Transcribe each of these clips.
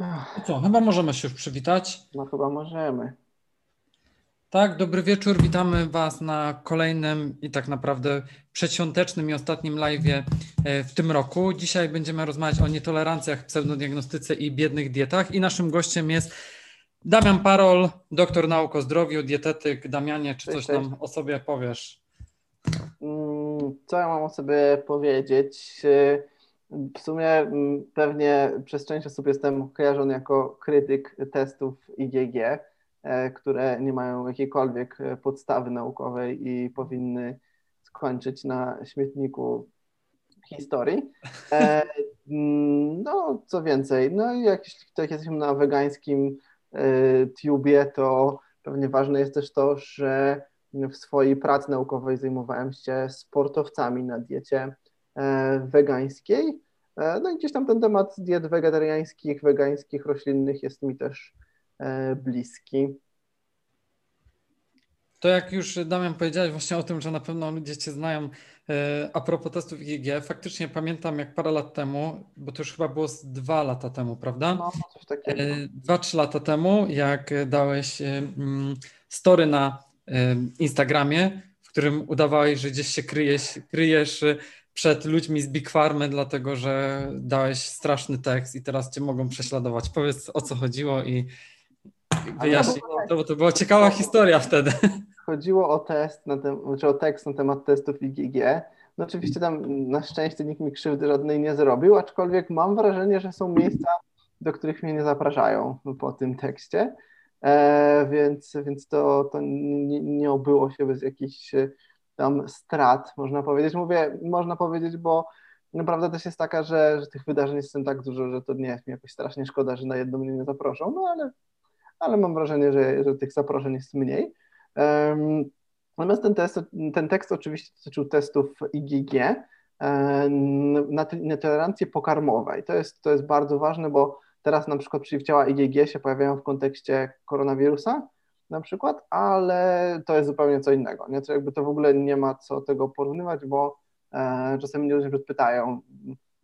No co, chyba możemy się już przywitać. No chyba możemy. Tak, dobry wieczór. Witamy Was na kolejnym i tak naprawdę przedświątecznym i ostatnim live'ie e, w tym roku. Dzisiaj będziemy rozmawiać o nietolerancjach, pseudodiagnostyce i biednych dietach. I naszym gościem jest Damian Parol, doktor nauk o zdrowiu, dietetyk. Damianie, czy coś nam o sobie powiesz? Mm, Co ja mam o sobie powiedzieć? W sumie mm, pewnie przez część osób jestem kojarzony jako krytyk testów IgG, e, które nie mają jakiejkolwiek e, podstawy naukowej i powinny skończyć na śmietniku historii. E, mm, No, co więcej, no i jak, tak jesteśmy na wegańskim tubie, to pewnie ważne jest też to, że w swojej pracy naukowej zajmowałem się sportowcami na diecie wegańskiej. E, No i gdzieś tam ten temat diet wegetariańskich, wegańskich, roślinnych jest mi też e, bliski. To jak już Damian powiedziałeś właśnie o tym, że na pewno ludzie Cię znają e, a propos testów IgG, faktycznie pamiętam jak parę lat temu, bo to już chyba było z dwa lata temu, prawda? No, coś takiego. E, Dwa, trzy lata temu, jak dałeś e, mm, story na e, Instagramie, w którym udawałeś, że gdzieś się kryjesz, kryjesz e, przed ludźmi z Big Farmy, dlatego że dałeś straszny tekst i teraz cię mogą prześladować. Powiedz o co chodziło i wyjaśnij to, bo to była ciekawa historia wtedy. Chodziło o test, na tem- czy o tekst na temat testów IgG. No oczywiście tam na szczęście nikt mi krzywdy żadnej nie zrobił, aczkolwiek mam wrażenie, że są miejsca, do których mnie nie zapraszają po tym tekście, e, więc, więc to, to nie, nie obyło się bez jakichś tam strat, można powiedzieć. Mówię, można powiedzieć, bo prawda też jest taka, że, że tych wydarzeń jest tak dużo, że to nie jest mi jakoś strasznie szkoda, że na jedno mnie nie zaproszą, no ale, ale mam wrażenie, że, że tych zaproszeń jest mniej. Em, Natomiast ten, test, ten tekst oczywiście dotyczył testów IgG e, na te- nietolerancję pokarmowej. To jest, to jest bardzo ważne, bo teraz na przykład przeciwciała IgG się pojawiają w kontekście koronawirusa na przykład, ale to jest zupełnie co innego. Nie? To jakby to w ogóle nie ma co tego porównywać, bo e, czasami ludzie pytają,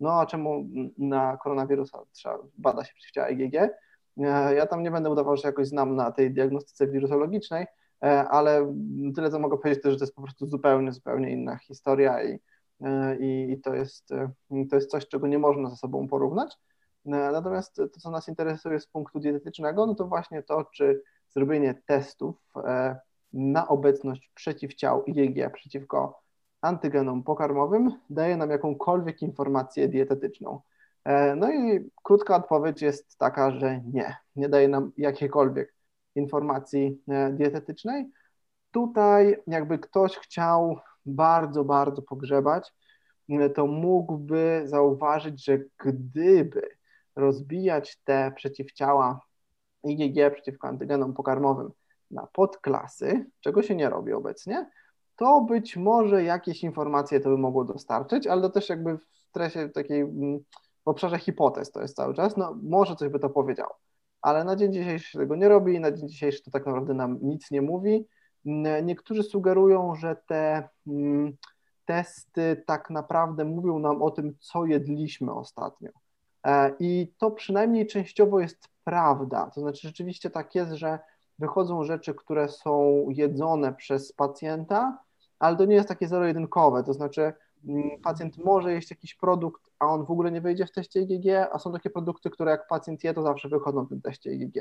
no a czemu na koronawirusa trzeba bada się przeciwciała IgG? E, Ja tam nie będę udawał, że jakoś znam na tej diagnostyce wirusologicznej, E, ale tyle co mogę powiedzieć, to, że to jest po prostu zupełnie, zupełnie inna historia i, e, i to, jest, e, to jest coś, czego nie można ze sobą porównać. E, Natomiast to, co nas interesuje z punktu dietetycznego, no to właśnie to, czy zrobienie testów e, na obecność przeciwciał IgG przeciwko antygenom pokarmowym daje nam jakąkolwiek informację dietetyczną. E, No i krótka odpowiedź jest taka, że nie, nie daje nam jakiejkolwiek informacji e, dietetycznej. Tutaj, jakby ktoś chciał bardzo, bardzo pogrzebać, to mógłby zauważyć, że gdyby rozbijać te przeciwciała IgG przeciwko antygenom pokarmowym na podklasy, czego się nie robi obecnie, to być może jakieś informacje to by mogło dostarczyć, ale to też jakby w stresie takiej, mm, w obszarze hipotez to jest cały czas, no może coś by to powiedziało ale na dzień dzisiejszy tego nie robi, na dzień dzisiejszy to tak naprawdę nam nic nie mówi. Niektórzy sugerują, że te mm, testy tak naprawdę mówią nam o tym, co jedliśmy ostatnio. E, I to przynajmniej częściowo jest prawda. To znaczy, rzeczywiście tak jest, że wychodzą rzeczy, które są jedzone przez pacjenta, ale to nie jest takie zero-jedynkowe. To znaczy, mm, pacjent może jeść jakiś produkt, a on w ogóle nie wejdzie w teście IgG, a są takie produkty, które jak pacjent je, to zawsze wychodzą w tym teście IgG.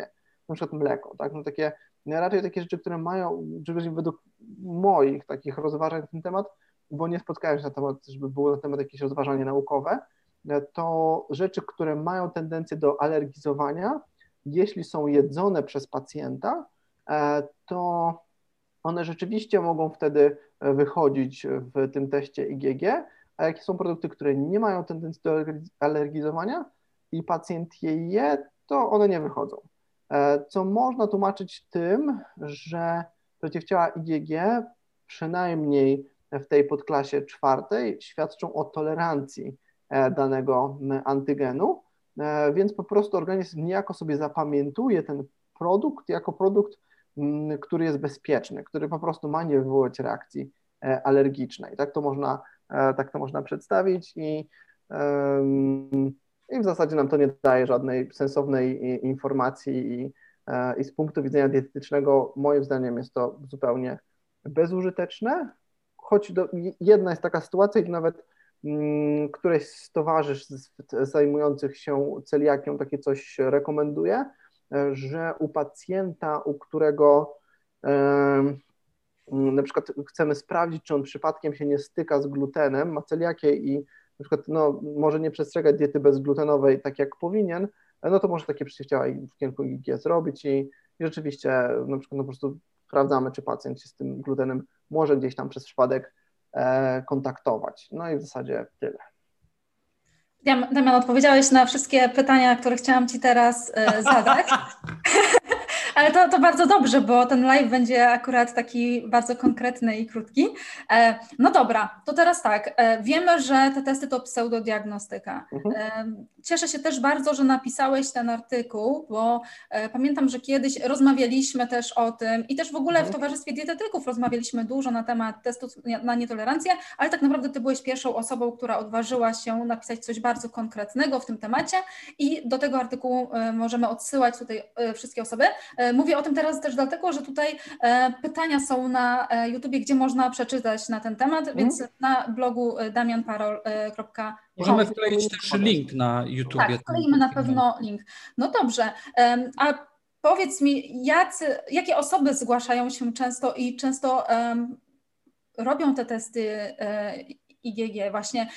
Na przykład mleko, tak? No takie, raczej takie rzeczy, które mają, żeby według moich takich rozważań na ten temat, bo nie spotkałem się na temat, żeby było na temat jakieś rozważanie naukowe, to rzeczy, które mają tendencję do alergizowania, jeśli są jedzone przez pacjenta, e, to one rzeczywiście mogą wtedy wychodzić w tym teście IgG, a jakie są produkty, które nie mają tendencji do alergizowania i pacjent je je, to one nie wychodzą. E, Co można tłumaczyć tym, że przeciwciała IgG przynajmniej w tej podklasie czwartej świadczą o tolerancji e, danego antygenu, e, więc po prostu organizm niejako sobie zapamiętuje ten produkt jako produkt, mm, który jest bezpieczny, który po prostu ma nie wywołać reakcji e, alergicznej. Tak to można, tak to można przedstawić i, i w zasadzie nam to nie daje żadnej sensownej informacji i, i z punktu widzenia dietetycznego moim zdaniem jest to zupełnie bezużyteczne, choć do, jedna jest taka sytuacja, gdzie nawet któreś z towarzysz zajmujących się celiakią takie coś rekomenduje, że u pacjenta, u którego na przykład chcemy sprawdzić, czy on przypadkiem się nie styka z glutenem, ma celiakię i na przykład no, może nie przestrzegać diety bezglutenowej tak jak powinien, no to może takie przeciwciała w kierunku IgG zrobić i, i rzeczywiście na przykład no, po prostu sprawdzamy, czy pacjent się z tym glutenem może gdzieś tam przez przypadek e, kontaktować. No i w zasadzie tyle. Damian, odpowiedziałeś na wszystkie pytania, które chciałam Ci teraz e, zadać. Ale to, to bardzo dobrze, bo ten live będzie akurat taki bardzo konkretny i krótki. E, no dobra, to teraz tak. E, wiemy, że te testy to pseudodiagnostyka. Mhm. E, cieszę się też bardzo, że napisałeś ten artykuł, bo pamiętam, że kiedyś rozmawialiśmy też o tym i też w ogóle w mhm. Towarzystwie Dietetyków rozmawialiśmy dużo na temat testu na nietolerancję, ale tak naprawdę Ty byłeś pierwszą osobą, która odważyła się napisać coś bardzo konkretnego w tym temacie i do tego artykułu możemy odsyłać tutaj wszystkie osoby. E, mówię o tym teraz też dlatego, że tutaj e, pytania są na e, YouTubie, gdzie można przeczytać na ten temat, mm. więc na blogu damianparol.com. Możemy wkleić też link na YouTube. Tak, wkleimy na pewno link. No dobrze, a powiedz mi, jacy, jakie osoby zgłaszają się często i często um, robią te testy IgG właśnie.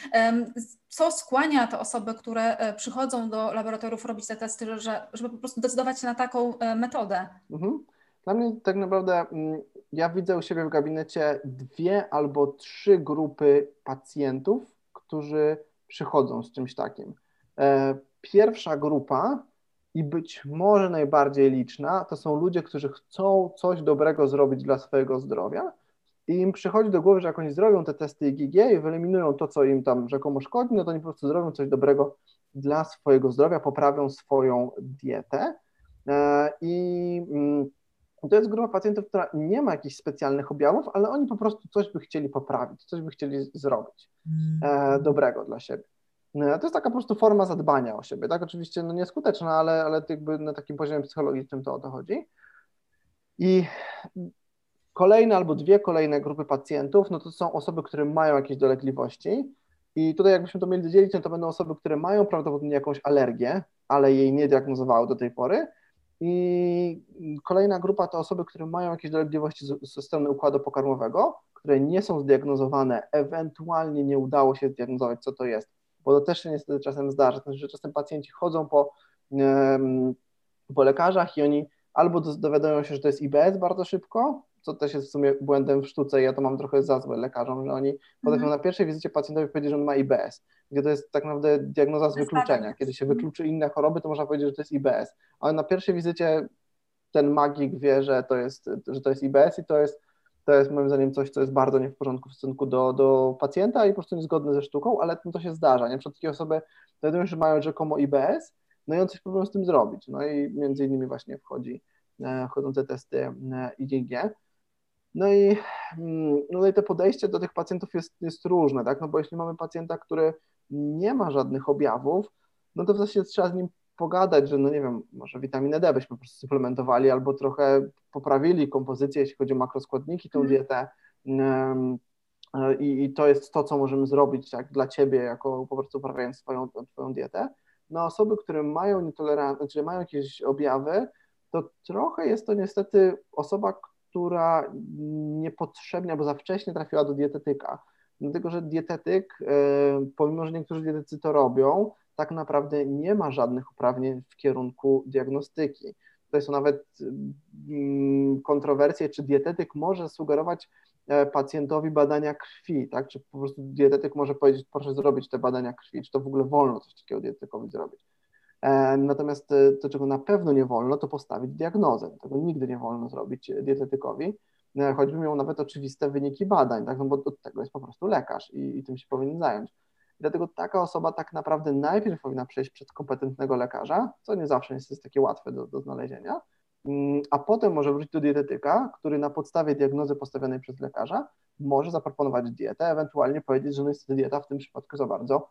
Co skłania te osoby, które e, przychodzą do laboratoriów robić te testy, że, żeby po prostu decydować się na taką e, metodę? Mhm. Dla mnie tak naprawdę mm, ja widzę u siebie w gabinecie dwie albo trzy grupy pacjentów, którzy przychodzą z czymś takim. E, pierwsza grupa i być może najbardziej liczna to są ludzie, którzy chcą coś dobrego zrobić dla swojego zdrowia i im przychodzi do głowy, że jak oni zrobią te testy IgG i wyeliminują to, co im tam rzekomo szkodzi, no to oni po prostu zrobią coś dobrego dla swojego zdrowia, poprawią swoją dietę. E, I mm, to jest grupa pacjentów, która nie ma jakichś specjalnych objawów, ale oni po prostu coś by chcieli poprawić, coś by chcieli zrobić e, mm. dobrego dla siebie. E, to jest taka po prostu forma zadbania o siebie, tak? Oczywiście no nieskuteczna, ale, ale jakby na takim poziomie psychologicznym to o to chodzi. I Kolejne albo dwie kolejne grupy pacjentów, no to są osoby, które mają jakieś dolegliwości. I tutaj jakbyśmy to mieli dzielić, no to będą osoby, które mają prawdopodobnie jakąś alergię, ale jej nie diagnozowały do tej pory. I kolejna grupa to osoby, które mają jakieś dolegliwości ze strony układu pokarmowego, które nie są zdiagnozowane, ewentualnie nie udało się zdiagnozować, co to jest, bo to też się niestety czasem zdarza, to znaczy, że czasem pacjenci chodzą po, po lekarzach i oni albo dowiadują się, że to jest IBS bardzo szybko, co też jest w sumie błędem w sztuce ja to mam trochę za złe lekarzom, że oni potrafią mhm. na pierwszej wizycie pacjentowi powiedzieć, że on ma IBS, gdzie to jest tak naprawdę diagnoza z wykluczenia. Kiedy się wykluczy inne choroby, to można powiedzieć, że to jest IBS, ale na pierwszej wizycie ten magik wie, że to jest, że to jest IBS i to jest, to jest moim zdaniem coś, co jest bardzo nie w porządku w stosunku do, do pacjenta i po prostu niezgodne ze sztuką, ale to się zdarza. Nie? Przed takie osoby dowiadują że mają rzekomo IBS, no i on coś próbują z tym zrobić. No i między innymi właśnie wchodzi, e, wchodzą te testy e, IgG. No i, mm, no i te podejście do tych pacjentów jest, jest różne, tak? No bo jeśli mamy pacjenta, który nie ma żadnych objawów, no to w zasadzie trzeba z nim pogadać, że no nie wiem, może witaminę D byśmy po prostu suplementowali albo trochę poprawili kompozycję, jeśli chodzi o makroskładniki, tą mhm. dietę. I, I, to jest to, co możemy zrobić tak, dla ciebie, jako po prostu poprawiając swoją, swoją dietę. No osoby, które mają nietolerancję, czyli mają jakieś objawy, to trochę jest to niestety osoba, która niepotrzebnie albo za wcześnie trafiła do dietetyka. Dlatego, że dietetyk, e, pomimo że niektórzy dietetycy to robią, tak naprawdę nie ma żadnych uprawnień w kierunku diagnostyki. To są nawet mm, kontrowersje, czy dietetyk może sugerować e, pacjentowi badania krwi, tak? Czy po prostu dietetyk może powiedzieć, proszę zrobić te badania krwi, czy to w ogóle wolno coś takiego dietetykowi zrobić. E, natomiast e, to, czego na pewno nie wolno, to postawić diagnozę. Tego nigdy nie wolno zrobić dietetykowi, e, choćby miał nawet oczywiste wyniki badań, tak? no bo od tego jest po prostu lekarz i, i tym się powinien zająć. Dlatego taka osoba tak naprawdę najpierw powinna przejść przez kompetentnego lekarza, co nie zawsze jest, jest takie łatwe do, do znalezienia, mm, a potem może wrócić do dietetyka, który na podstawie diagnozy postawionej przez lekarza może zaproponować dietę, ewentualnie powiedzieć, że no niestety dieta w tym przypadku za bardzo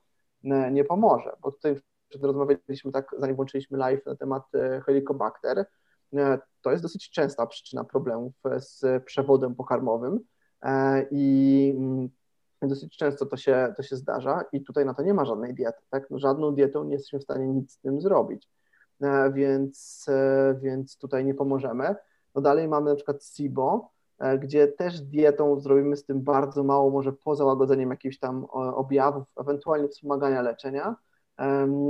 nie pomoże, bo tutaj rozmawialiśmy tak, zanim włączyliśmy live na temat Helicobacter, to jest dosyć częsta przyczyna problemów z przewodem pokarmowym i mm, dosyć często to się, to się zdarza i tutaj na to nie ma żadnej diety, tak? No, żadną dietą nie jesteśmy w stanie nic z tym zrobić, więc, więc tutaj nie pomożemy. No dalej mamy na przykład SIBO, E, gdzie też dietą zrobimy z tym bardzo mało, może poza łagodzeniem jakichś tam objawów, ewentualnie wspomagania leczenia,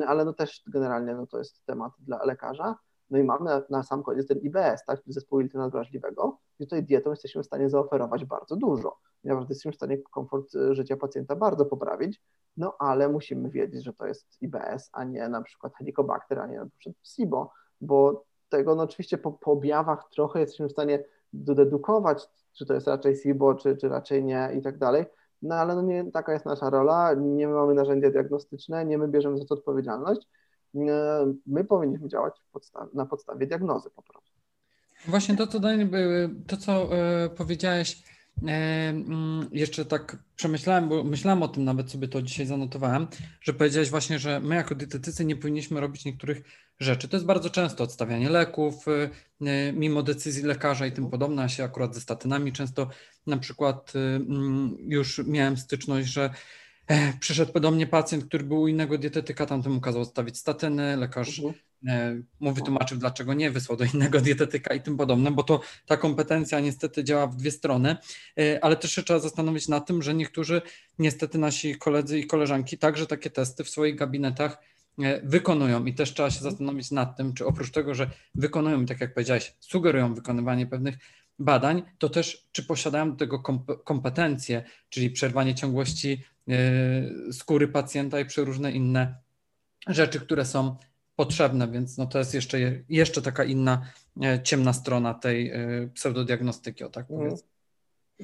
ale no też generalnie no to jest temat dla lekarza. No i mamy na, na sam koniec ten IBS, tak, zespół jelita nadwrażliwego, gdzie tutaj dietą jesteśmy w stanie zaoferować bardzo dużo. Naprawdę jesteśmy w stanie komfort e, życia pacjenta bardzo poprawić, no ale musimy wiedzieć, że to jest IBS, a nie na przykład Helicobacter, a nie na przykład SIBO, bo tego no oczywiście po, po objawach trochę jesteśmy w stanie dodedukować, czy to jest raczej SIBO, czy, czy raczej nie i tak dalej. No ale no nie, taka jest nasza rola, nie my mamy narzędzia diagnostyczne, nie my bierzemy za to odpowiedzialność. My powinniśmy działać na podstawie diagnozy po prostu. Właśnie to, co, to, co e, powiedziałeś, jeszcze tak przemyślałem, bo myślałem o tym, nawet sobie to dzisiaj zanotowałem, że powiedziałeś właśnie, że my jako dietetycy nie powinniśmy robić niektórych rzeczy. To jest bardzo często odstawianie leków, e, e, mimo decyzji lekarza i tym podobne. Ja się akurat ze statynami często na przykład mm, już miałem styczność, że przyszedł do mnie pacjent, który był u innego dietetyka, tamtemu kazał odstawić statyny, lekarz mhm. E, mu wytłumaczył, dlaczego nie, wysłał do innego dietetyka i tym podobne, bo to ta kompetencja niestety działa w dwie strony, e, ale też się trzeba zastanowić nad tym, że niektórzy, niestety nasi koledzy i koleżanki także takie testy w swoich gabinetach e, wykonują. I też trzeba się zastanowić nad tym, czy oprócz tego, że wykonują, tak jak powiedziałeś, sugerują wykonywanie pewnych badań, to też czy posiadają do tego kompetencje, czyli przerwanie ciągłości skóry pacjenta i przeróżne inne rzeczy, które są potrzebne, więc no to jest jeszcze, jeszcze taka inna e, ciemna strona tej e, pseudodiagnostyki, o tak mhm. powiem.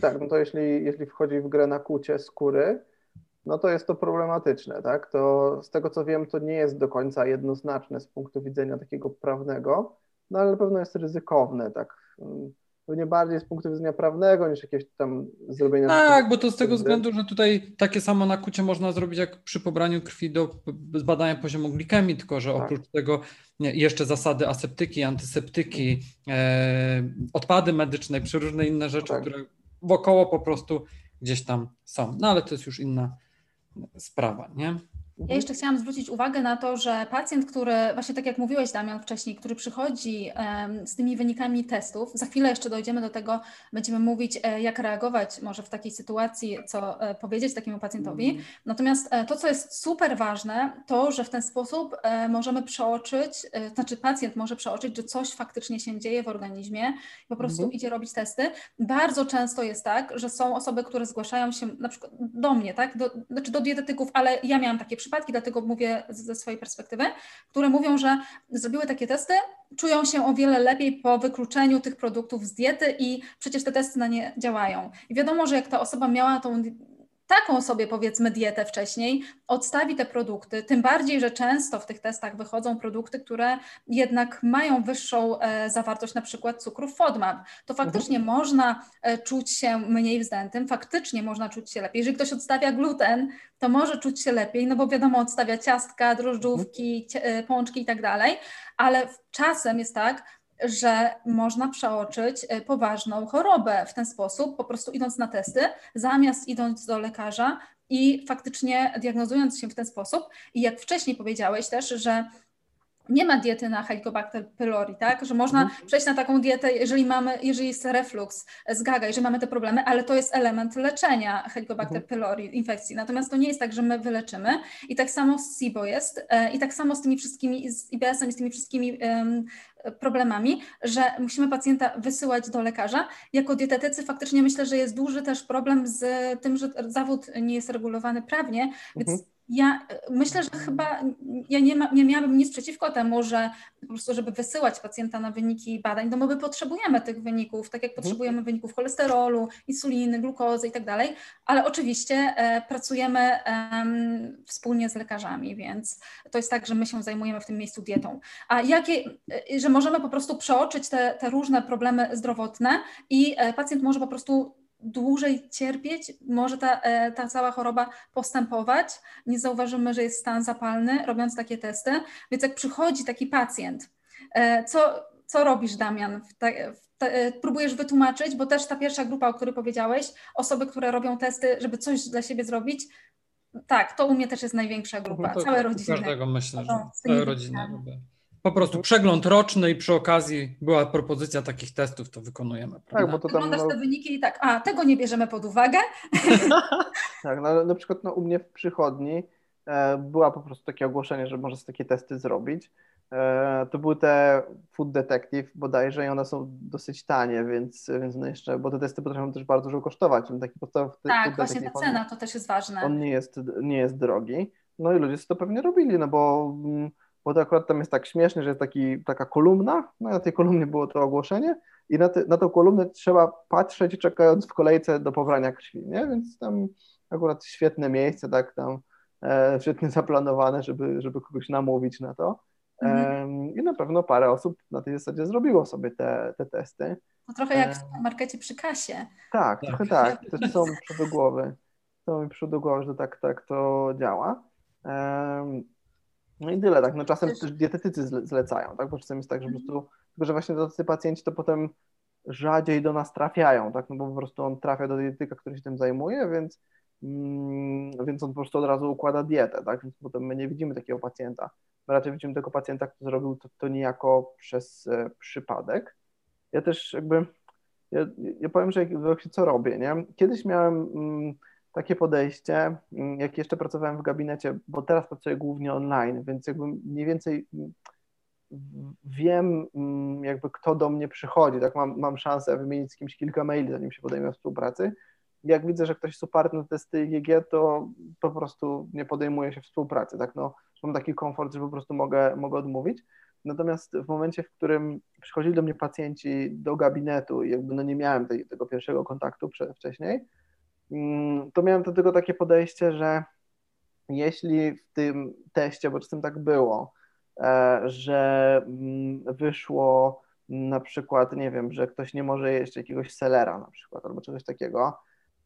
Tak, no to jeśli, jeśli wchodzi w grę nakłucie skóry, no to jest to problematyczne, tak? To z tego co wiem, to nie jest do końca jednoznaczne z punktu widzenia takiego prawnego, no ale na pewno jest ryzykowne, tak? Pewnie bardziej z punktu widzenia prawnego niż jakieś tam zrobienia. Tak, bo to z tego względu, że tutaj takie samo nakucie można zrobić jak przy pobraniu krwi do zbadania poziomu glikemii, tylko że tak. oprócz tego jeszcze zasady aseptyki, antyseptyki, e, odpady medyczne, przeróżne inne rzeczy, tak. które wokoło po prostu gdzieś tam są. No ale to jest już inna sprawa, nie? Ja jeszcze chciałam zwrócić uwagę na to, że pacjent, który, właśnie tak jak mówiłeś Damian wcześniej, który przychodzi z tymi wynikami testów, za chwilę jeszcze dojdziemy do tego, będziemy mówić, e, jak reagować może w takiej sytuacji, co e, powiedzieć takiemu pacjentowi. Mhm. Natomiast e, to, co jest super ważne, to, że w ten sposób możemy przeoczyć, znaczy pacjent może przeoczyć, że coś faktycznie się dzieje w organizmie, po prostu mhm. idzie robić testy. Bardzo często jest tak, że są osoby, które zgłaszają się na przykład do mnie, tak, do, znaczy do dietetyków, ale ja miałam takie przypadki, przypadki, dlatego mówię ze swojej perspektywy, które mówią, że zrobiły takie testy, czują się o wiele lepiej po wykluczeniu tych produktów z diety i przecież te testy na nie działają. I wiadomo, że jak ta osoba miała tą taką sobie powiedzmy dietę wcześniej, odstawi te produkty, tym bardziej, że często w tych testach wychodzą produkty, które jednak mają wyższą e, zawartość na przykład cukrów FODMAP, to faktycznie mhm. można e, czuć się mniej wzdętym, faktycznie można czuć się lepiej. Jeżeli ktoś odstawia gluten, to może czuć się lepiej, no bo wiadomo, odstawia ciastka, drożdżówki, mhm. pączki i tak dalej, ale czasem jest tak, że można przeoczyć e, poważną chorobę w ten sposób, po prostu idąc na testy, zamiast idąc do lekarza i faktycznie diagnozując się w ten sposób. I jak wcześniej powiedziałeś też, że nie ma diety na Helicobacter pylori, tak? Że można mhm. przejść na taką dietę, jeżeli mamy, jeżeli jest reflux, zgaga, jeżeli mamy te problemy, ale to jest element leczenia Helicobacter mhm. pylori, infekcji. Natomiast to nie jest tak, że my wyleczymy. I tak samo z SIBO jest e, i tak samo z tymi wszystkimi, z IBS-em i z tymi wszystkimi um, problemami, że musimy pacjenta wysyłać do lekarza. Jako dietetycy faktycznie myślę, że jest duży też problem z tym, że zawód nie jest regulowany prawnie, więc mhm ja e, myślę, że chyba ja nie, ma, nie miałabym nic przeciwko temu, że po prostu, żeby wysyłać pacjenta na wyniki badań, no bo my potrzebujemy tych wyników, tak jak mhm. potrzebujemy wyników cholesterolu, insuliny, glukozy i tak dalej, ale oczywiście e, pracujemy e, wspólnie z lekarzami, więc to jest tak, że my się zajmujemy w tym miejscu dietą. A jakie, że możemy po prostu przeoczyć te, te różne problemy zdrowotne i e, pacjent może po prostu dłużej cierpieć, może ta, e, ta cała choroba postępować. Nie zauważymy, że jest stan zapalny, robiąc takie testy. Więc jak przychodzi taki pacjent, e, co, co robisz, Damian? E, próbujesz wytłumaczyć, bo też ta pierwsza grupa, o której powiedziałeś, osoby, które robią testy, żeby coś dla siebie zrobić, tak, to u mnie też jest największa grupa. No Całe rodziny. Każdego myślę, że całe rodziny po prostu przegląd roczny i przy okazji była propozycja takich testów, to wykonujemy. Tak, prawda? Tak, bo to tam, Oglądasz no... te wyniki i tak, a tego nie bierzemy pod uwagę. tak, no, na przykład no, u mnie w przychodni e, była po prostu takie ogłoszenie, że można takie testy zrobić. E, to były te Food Detective bodajże i one są dosyć tanie, więc, więc no jeszcze, bo te testy potrafią też bardzo dużo kosztować. Taki podstawowy tak, właśnie ta cena to też jest ważne. On nie jest, nie jest drogi. No i ludzie to pewnie robili, no bo mm, bo to akurat tam jest tak śmiesznie, że jest taki, taka kolumna, no na tej kolumnie było to ogłoszenie i na, te, na tą kolumnę trzeba patrzeć czekając w kolejce do pobrania krwi, nie? Więc tam akurat świetne miejsce, tak tam e, świetnie zaplanowane, żeby, żeby kogoś namówić na to. Mhm. I na pewno parę osób na tej zasadzie zrobiło sobie te, te testy. To trochę jak w markecie przy kasie. Tak, tak. trochę tak. To są mi do głowy. To mi do głowy, że tak, tak to działa. No i tyle, tak. No czasem też dietetycy zlecają, tak? Bo czasem jest tak, że po prostu, tylko że właśnie tacy pacjenci to potem rzadziej do nas trafiają, tak? No bo po prostu on trafia do dietetyka, który się tym zajmuje, więc, mm, więc on po prostu od razu układa dietę, tak? Więc potem my nie widzimy takiego pacjenta. My raczej widzimy tego pacjenta, który zrobił to, to niejako przez e, przypadek. Ja też jakby, ja, ja powiem, że jak, co robię, nie? Kiedyś miałem... Mm, takie podejście, mm, jak jeszcze pracowałem w gabinecie, bo teraz pracuję głównie online, więc jakby mniej więcej mm, wiem mm, jakby kto do mnie przychodzi, tak mam, mam szansę wymienić z kimś kilka maili, zanim się podejmę współpracy. Jak widzę, że ktoś na testy IgG, to po prostu nie podejmuje się współpracy, tak, no mam taki komfort, że po prostu mogę, mogę odmówić. Natomiast w momencie, w którym przychodzili do mnie pacjenci do gabinetu i jakby no nie miałem tej, tego pierwszego kontaktu wcześniej, to miałem do tego takie podejście, że jeśli w tym teście, bo czasem tak było, e, że mm, wyszło na przykład, nie wiem, że ktoś nie może jeść jakiegoś selera na przykład albo czegoś takiego,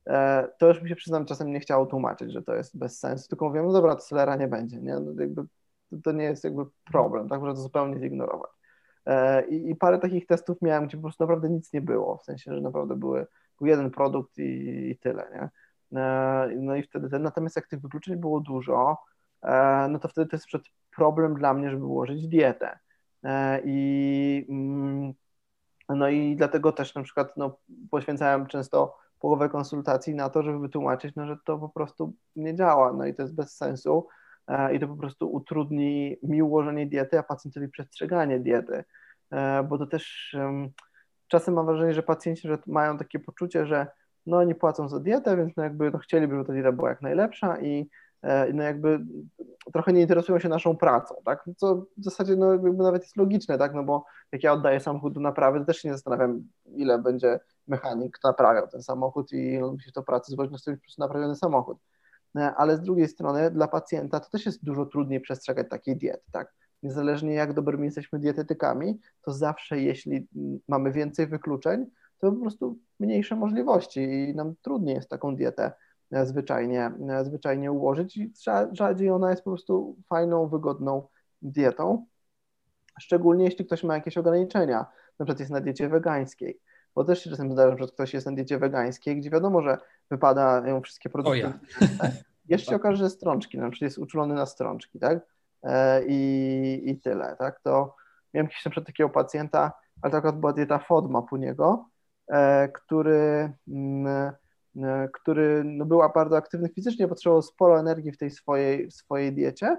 e, to już mi się przyznam, czasem nie chciało tłumaczyć, że to jest bez sensu, tylko mówię, no dobra, to selera nie będzie, nie? No jakby, to nie jest jakby problem, tak można to zupełnie zignorować. E, I, I parę takich testów miałem, gdzie po prostu naprawdę nic nie było, w sensie, że naprawdę były jeden produkt i, i tyle, nie? E, no i wtedy, natomiast jak tych wykluczeń było dużo, e, no to wtedy to jest przed problem dla mnie, żeby ułożyć dietę. E, I, mm, no i dlatego też na przykład no, poświęcałem często połowę konsultacji na to, żeby wytłumaczyć, no, że to po prostu nie działa, no i to jest bez sensu i to po prostu utrudni mi ułożenie diety, a pacjentowi przestrzeganie diety, bo to też czasem mam wrażenie, że pacjenci że mają takie poczucie, że no oni płacą za dietę, więc no jakby no chcieliby, żeby ta dieta była jak najlepsza i e, no jakby trochę nie interesują się naszą pracą, tak, co w zasadzie no jakby nawet jest logiczne, tak, no bo jak ja oddaję samochód do naprawy, to też się nie zastanawiam, ile będzie mechanik naprawiał ten samochód i ile musi to pracy złożyć na sobie po naprawiony samochód. E, ale z drugiej strony dla pacjenta to też jest dużo trudniej przestrzegać takiej diety, tak, niezależnie jak dobrymi jesteśmy dietetykami, to zawsze jeśli mamy więcej wykluczeń, to po prostu mniejsze możliwości i nam trudniej jest taką dietę e, zwyczajnie, e, zwyczajnie ułożyć i rzadziej ona jest po prostu fajną, wygodną dietą, szczególnie jeśli ktoś ma jakieś ograniczenia, na przykład jest na diecie wegańskiej, bo też się czasem zdarza, że ktoś jest na diecie wegańskiej, gdzie wiadomo, że wypadają wszystkie produkty. Ja. Jeszcze się okaże, że strączki, na przykład jest uczulony na strączki, tak? E, i, i tyle, tak, to miałem kiedyś na przykład takiego pacjenta, ale to akurat była dieta FODMAP u niego, e, który, mm, e, który no, był bardzo aktywny fizycznie, potrzebował sporo energii w tej swojej, swojej diecie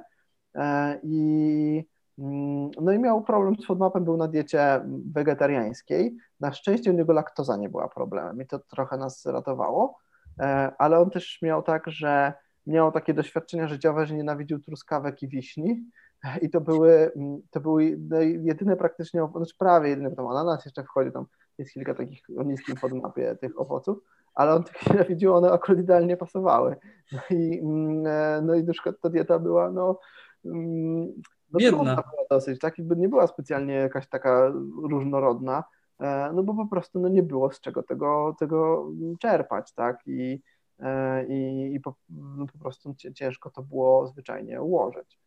i mm, no i miał problem z FODMAPem, był na diecie wegetariańskiej. Na szczęście u niego laktoza nie była problemem i to trochę nas ratowało, ale on też miał tak, że miał takie doświadczenia życiowe, że nienawidził truskawek i wiśni. I to były, to były jedyne praktycznie, znaczy prawie jedyne, tam ananas jeszcze wchodzi, tam jest kilka takich o niskim podmapie tych owoców, ale on tych nienawidził, one akurat idealnie pasowały. No i, mm, no i na przykład ta dieta była, no, mm, no Biedna. była dosyć, tak, jakby nie była specjalnie jakaś taka różnorodna, no bo po prostu no, nie było z czego tego, tego czerpać, tak, i, i, i po, no, po prostu ciężko to było zwyczajnie ułożyć.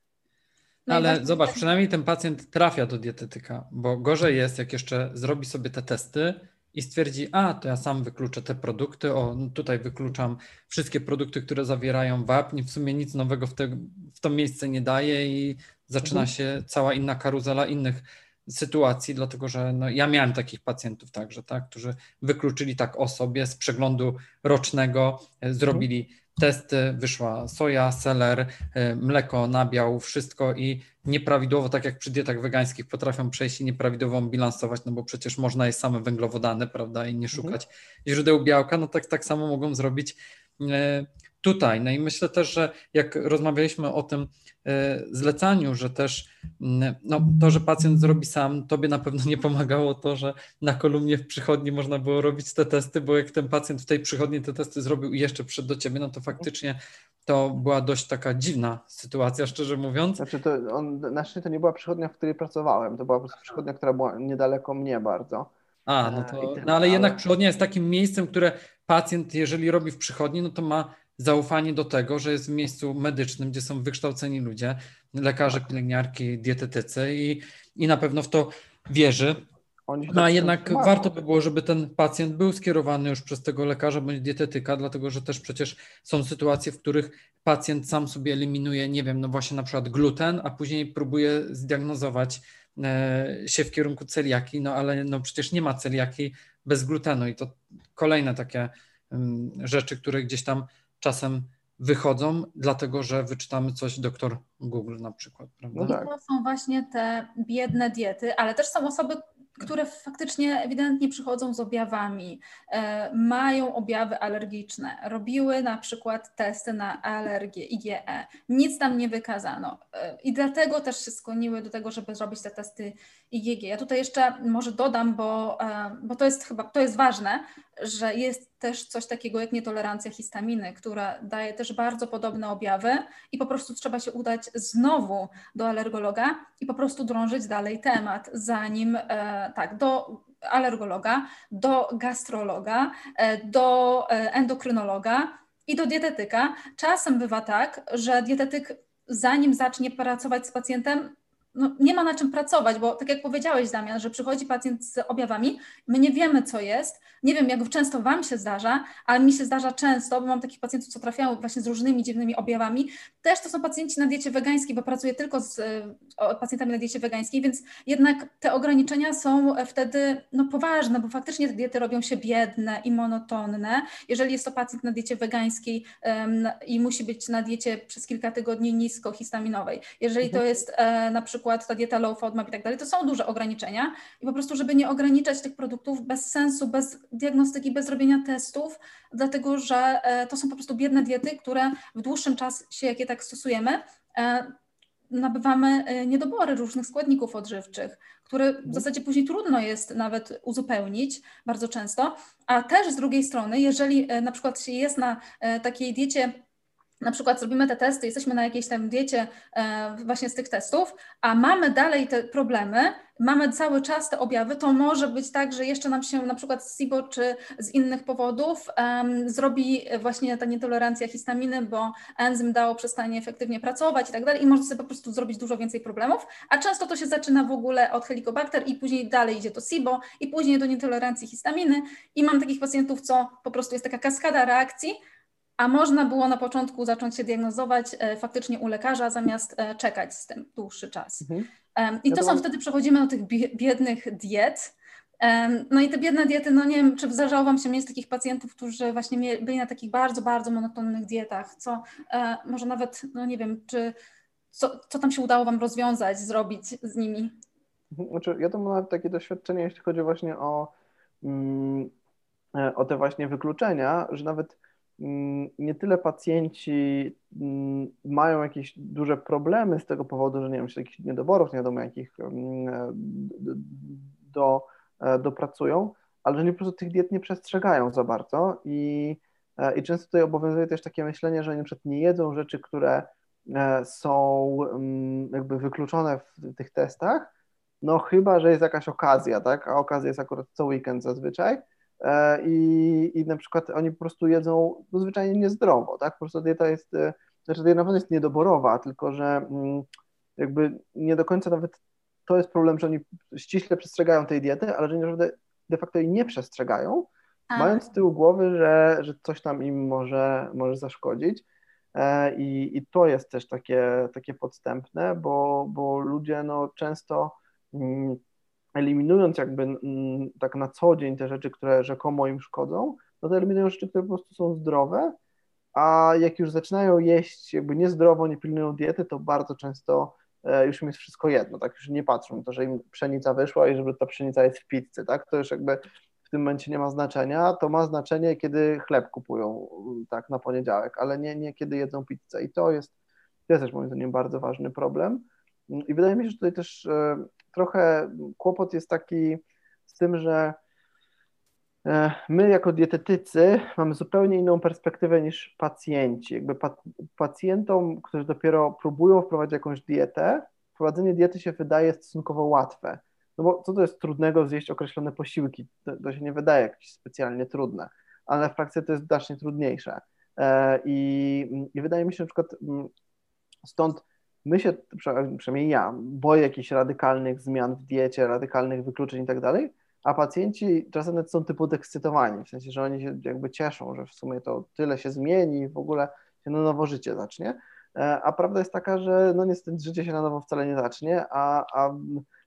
No Ale zobacz, przynajmniej ten pacjent trafia do dietetyka, bo gorzej jest, jak jeszcze zrobi sobie te testy i stwierdzi, a to ja sam wykluczę te produkty, o no tutaj wykluczam wszystkie produkty, które zawierają wapń, w sumie nic nowego w, te, w to miejsce nie daje i zaczyna mhm. się cała inna karuzela innych sytuacji, dlatego że no, ja miałem takich pacjentów także, tak, którzy wykluczyli tak o sobie z przeglądu rocznego, e, zrobili testy, wyszła soja, seler, e, mleko, nabiał, wszystko i nieprawidłowo, tak jak przy dietach wegańskich, potrafią przejść i nieprawidłowo bilansować, no bo przecież można jeść same węglowodany, prawda, i nie mhm. szukać mhm. źródeł białka, no tak, tak samo mogą zrobić e, tutaj. No i myślę też, że jak rozmawialiśmy o tym e, zlecaniu, że też mm, no, to, że pacjent zrobi sam, tobie na pewno nie pomagało to, że na kolumnie w przychodni można było robić te testy, bo jak ten pacjent w tej przychodni te testy zrobił i jeszcze przyszedł do ciebie, no to faktycznie to była dość taka dziwna sytuacja, szczerze mówiąc. Znaczy to on, na szczęście to nie była przychodnia, w której pracowałem, to była po prostu przychodnia, która była niedaleko mnie bardzo. A, no to, no ale jednak przychodnia jest takim miejscem, które pacjent, jeżeli robi w przychodni, no to ma zaufanie do tego, że jest w miejscu medycznym, gdzie są wykształceni ludzie, lekarze, pielęgniarki, dietetycy i, i na pewno w to wierzy. No a jednak warto by było, żeby ten pacjent był skierowany już przez tego lekarza bądź dietetyka, dlatego że też przecież są sytuacje, w których pacjent sam sobie eliminuje, nie wiem, no właśnie na przykład gluten, a później próbuje zdiagnozować e, się w kierunku celiaki, no ale no przecież nie ma celiaki bez glutenu i to kolejne takie mm, rzeczy, które gdzieś tam czasem wychodzą, dlatego że wyczytamy coś doktor Google na przykład. Prawda? No tak. To są właśnie te biedne diety, ale też są osoby, które faktycznie ewidentnie przychodzą z objawami, e, mają objawy alergiczne, robiły na przykład testy na alergię, IgE, nic tam nie wykazano e, i dlatego też się skłoniły do tego, żeby zrobić te testy IgG. Ja tutaj jeszcze może dodam, bo, e, bo to jest chyba, to jest ważne, że jest też coś takiego jak nietolerancja histaminy, która daje też bardzo podobne objawy i po prostu trzeba się udać znowu do alergologa i po prostu drążyć dalej temat, zanim e, tak, do alergologa, do gastrologa, e, do endokrynologa i do dietetyka. Czasem bywa tak, że dietetyk zanim zacznie pracować z pacjentem, no, nie ma na czym pracować, bo tak jak powiedziałeś, Damian, że przychodzi pacjent z objawami, my nie wiemy, co jest, nie wiem, jak często Wam się zdarza, ale mi się zdarza często, bo mam takich pacjentów, co trafiają właśnie z różnymi dziwnymi objawami. Też to są pacjenci na diecie wegańskiej, bo pracuję tylko z o, pacjentami na diecie wegańskiej, więc jednak te ograniczenia są wtedy no, poważne, bo faktycznie te diety robią się biedne i monotonne. Jeżeli jest to pacjent na diecie wegańskiej um, i musi być na diecie przez kilka tygodni niskohistaminowej, jeżeli to mhm. jest e, na przykład przykład ta dieta low FODMAP i tak dalej, to są duże ograniczenia i po prostu, żeby nie ograniczać tych produktów bez sensu, bez diagnostyki, bez robienia testów, dlatego że e, to są po prostu biedne diety, które w dłuższym czasie, jak je tak stosujemy, e, nabywamy e, niedobory różnych składników odżywczych, które w zasadzie później trudno jest nawet uzupełnić bardzo często, a też z drugiej strony, jeżeli na przykład jest na takiej diecie na przykład zrobimy te testy, jesteśmy na jakiejś tam diecie e, właśnie z tych testów, a mamy dalej te problemy, mamy cały czas te objawy, to może być tak, że jeszcze nam się na przykład z SIBO czy z innych powodów um, zrobi właśnie ta nietolerancja histaminy, bo enzym DAO przestanie efektywnie pracować i tak dalej i może sobie po prostu zrobić dużo więcej problemów, a często to się zaczyna w ogóle od helikobakter i później dalej idzie to SIBO i później do nietolerancji histaminy i mam takich pacjentów, co po prostu jest taka kaskada reakcji, a można było na początku zacząć się diagnozować e, faktycznie u lekarza, zamiast e, czekać z tym dłuższy czas. Mhm. I to są wtedy przechodzimy do tych biednych diet. No i te biedne diety, no nie wiem, czy zdarzało Wam się mieć takich pacjentów, którzy właśnie byli na takich bardzo, bardzo monotonnych dietach, co e, może nawet, no nie wiem, czy co, co tam się udało Wam rozwiązać, zrobić z nimi? Mhm. Znaczy, ja to mam takie doświadczenie, jeśli chodzi właśnie o, mm, o te właśnie wykluczenia, że nawet nie tyle pacjenci mm, mają jakieś duże problemy z tego powodu, że nie wiem, czy jakichś niedoborów, nie wiadomo jakich mm, do, e, dopracują, ale że nie po prostu tych diet nie przestrzegają za bardzo i, e, i często tutaj obowiązuje też takie myślenie, że przykład nie jedzą rzeczy, które e, są jakby wykluczone w tych testach, no chyba, że jest jakaś okazja, tak? A okazja jest akurat co weekend zazwyczaj. E, I, I na przykład oni po prostu jedzą no, zwyczajnie niezdrowo, tak? Po prostu dieta jest, e, znaczy dieta nawet jest niedoborowa, tylko że mm, jakby nie do końca nawet to jest problem, że oni ściśle przestrzegają tej diety, ale że naprawdę de facto jej nie przestrzegają, A. mając z tyłu głowy, że, że coś tam im może, może zaszkodzić. E, I, I to jest też takie, takie podstępne, bo, bo ludzie no, często mm, eliminując jakby mm, tak na co dzień te rzeczy, które rzekomo im szkodzą, no to eliminują rzeczy, które po prostu są zdrowe, a jak już zaczynają jeść jakby niezdrowo, nie pilnują diety, to bardzo często e, już im jest wszystko jedno, tak? Już nie patrzą to, że im pszenica wyszła i żeby ta pszenica jest w pizzy, tak, to już jakby w tym momencie nie ma znaczenia, to ma znaczenie, kiedy chleb kupują tak na poniedziałek, ale nie, nie kiedy jedzą pizzę. I to jest, to jest też moim zdaniem bardzo ważny problem. I wydaje mi się, że tutaj też e, trochę kłopot jest taki z tym, że e, my jako dietetycy mamy zupełnie inną perspektywę niż pacjenci. Jakby pacjentom, którzy dopiero próbują wprowadzić jakąś dietę, wprowadzenie diety się wydaje stosunkowo łatwe. No bo co to jest trudnego zjeść określone posiłki? To, to się nie wydaje jakieś specjalnie trudne, ale w praktyce to jest znacznie trudniejsze. E, I, I wydaje mi się na przykład mm, stąd my się, przynajmniej ja, boję jakichś radykalnych zmian w diecie, radykalnych wykluczeń i tak dalej, a pacjenci czasem nawet są typu dekscytowani, w sensie, że oni się jakby cieszą, że w sumie to tyle się zmieni w ogóle się na nowo życie zacznie. E, a prawda jest taka, że no niestety życie się na nowo wcale nie zacznie, a, a